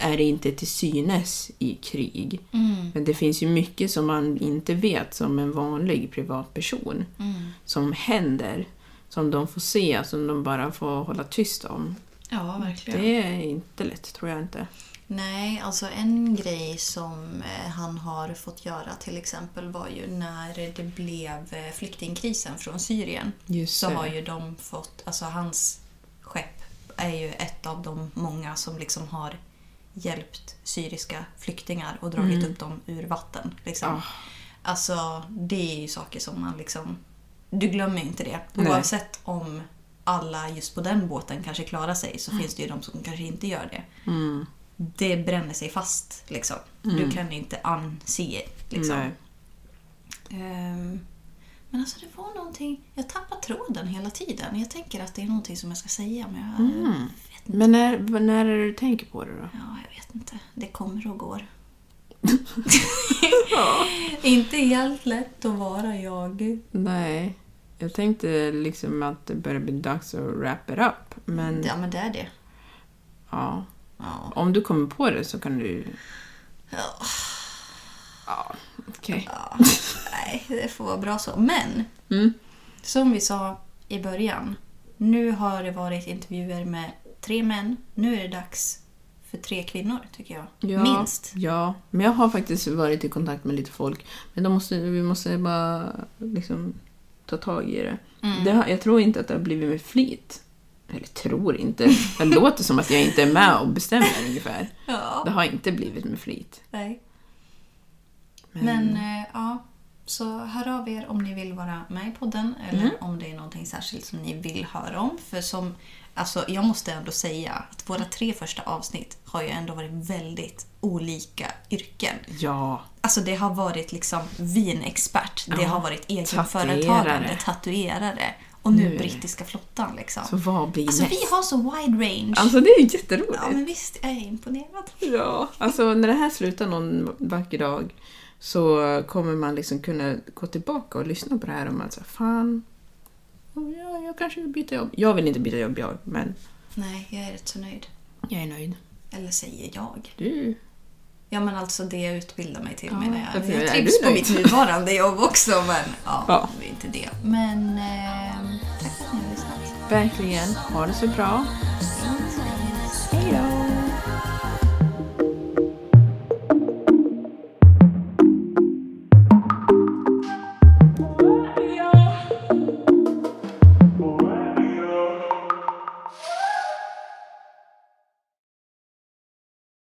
Speaker 2: Är det inte till synes i krig.
Speaker 3: Mm.
Speaker 2: Men det finns ju mycket som man inte vet som en vanlig privatperson.
Speaker 3: Mm.
Speaker 2: Som händer. Som de får se, som de bara får hålla tyst om.
Speaker 3: Ja, verkligen.
Speaker 2: Det är inte lätt, tror jag inte.
Speaker 3: Nej, alltså en grej som eh, han har fått göra till exempel var ju när det blev eh, flyktingkrisen från Syrien.
Speaker 2: Just
Speaker 3: så
Speaker 2: det.
Speaker 3: har ju de fått, alltså hans skepp är ju ett av de många som liksom har hjälpt syriska flyktingar och dragit upp dem ur vatten. Liksom.
Speaker 2: Ah.
Speaker 3: Alltså det är ju saker som man liksom, du glömmer inte det.
Speaker 2: Nej.
Speaker 3: Oavsett om alla just på den båten kanske klarar sig så finns det ju de som kanske inte gör det
Speaker 2: Mm.
Speaker 3: det bränner sig fast. Liksom. Du kan inte it. Liksom. Ehm, men alltså det var någonting... Jag tappar tråden hela tiden. Jag tänker att det är någonting som jag ska säga men jag
Speaker 2: Mm.
Speaker 3: vet inte.
Speaker 2: Men när, när är det du tänker på det då?
Speaker 3: Ja, jag vet inte. Det kommer och går. inte helt lätt att vara jag.
Speaker 2: Nej. Jag tänkte liksom att det börjar bli dags att wrap it up. Men
Speaker 3: Ja, men det är det.
Speaker 2: ja.
Speaker 3: Ja.
Speaker 2: Om du kommer på det så kan du...
Speaker 3: Ja,
Speaker 2: Ja, okej.
Speaker 3: nej, det får vara bra så. Men,
Speaker 2: Mm.
Speaker 3: som vi sa i början. Nu har det varit intervjuer med tre män. Nu är det dags för tre kvinnor, tycker jag.
Speaker 2: Ja,
Speaker 3: Minst.
Speaker 2: Ja, men jag har faktiskt varit i kontakt med lite folk. Men då måste, vi måste bara liksom ta tag i det.
Speaker 3: Mm.
Speaker 2: det har, jag tror inte att det har blivit med flit. Eller tror inte. Det låter som att jag inte är med och bestämmer ungefär.
Speaker 3: Ja.
Speaker 2: Det har inte blivit med flit.
Speaker 3: Nej.
Speaker 2: Men,
Speaker 3: Men eh, ja, så hör av er om ni vill vara med i podden eller
Speaker 2: Mm.
Speaker 3: om det är någonting särskilt som ni vill höra om. För som, alltså, jag måste ändå säga att våra tre första avsnitt har ju ändå varit väldigt olika yrken.
Speaker 2: ja,
Speaker 3: Alltså det har varit liksom vinexpert, det
Speaker 2: Ja,
Speaker 3: har varit
Speaker 2: tatuerare.
Speaker 3: egenföretagande, tatuerare och nu
Speaker 2: Nu det-
Speaker 3: brittiska flottan. Liksom.
Speaker 2: så vad blir
Speaker 3: Alltså
Speaker 2: näst?
Speaker 3: vi har så wide range.
Speaker 2: Alltså det är jätteroligt.
Speaker 3: Ja men visst, jag är imponerad.
Speaker 2: Ja, alltså när det här slutar någon vacker dag så kommer man liksom kunna gå tillbaka och lyssna på det här och man säger fan, ja, jag kanske vill byta jobb. Jag vill inte byta jobb jag, men
Speaker 3: Nej, jag är rätt så nöjd.
Speaker 2: jag är nöjd.
Speaker 3: Eller säger jag.
Speaker 2: Du?
Speaker 3: Ja men alltså det jag utbildar mig till
Speaker 2: Ja,
Speaker 3: menar jag.
Speaker 2: därför är
Speaker 3: Jag
Speaker 2: du
Speaker 3: trivs på
Speaker 2: nöjd.
Speaker 3: mitt nuvarande jobb också men ja,
Speaker 2: Ja.
Speaker 3: vi inte det. Men eh, tack för att ni har lyssnat.
Speaker 2: Verkligen. Ha det så bra.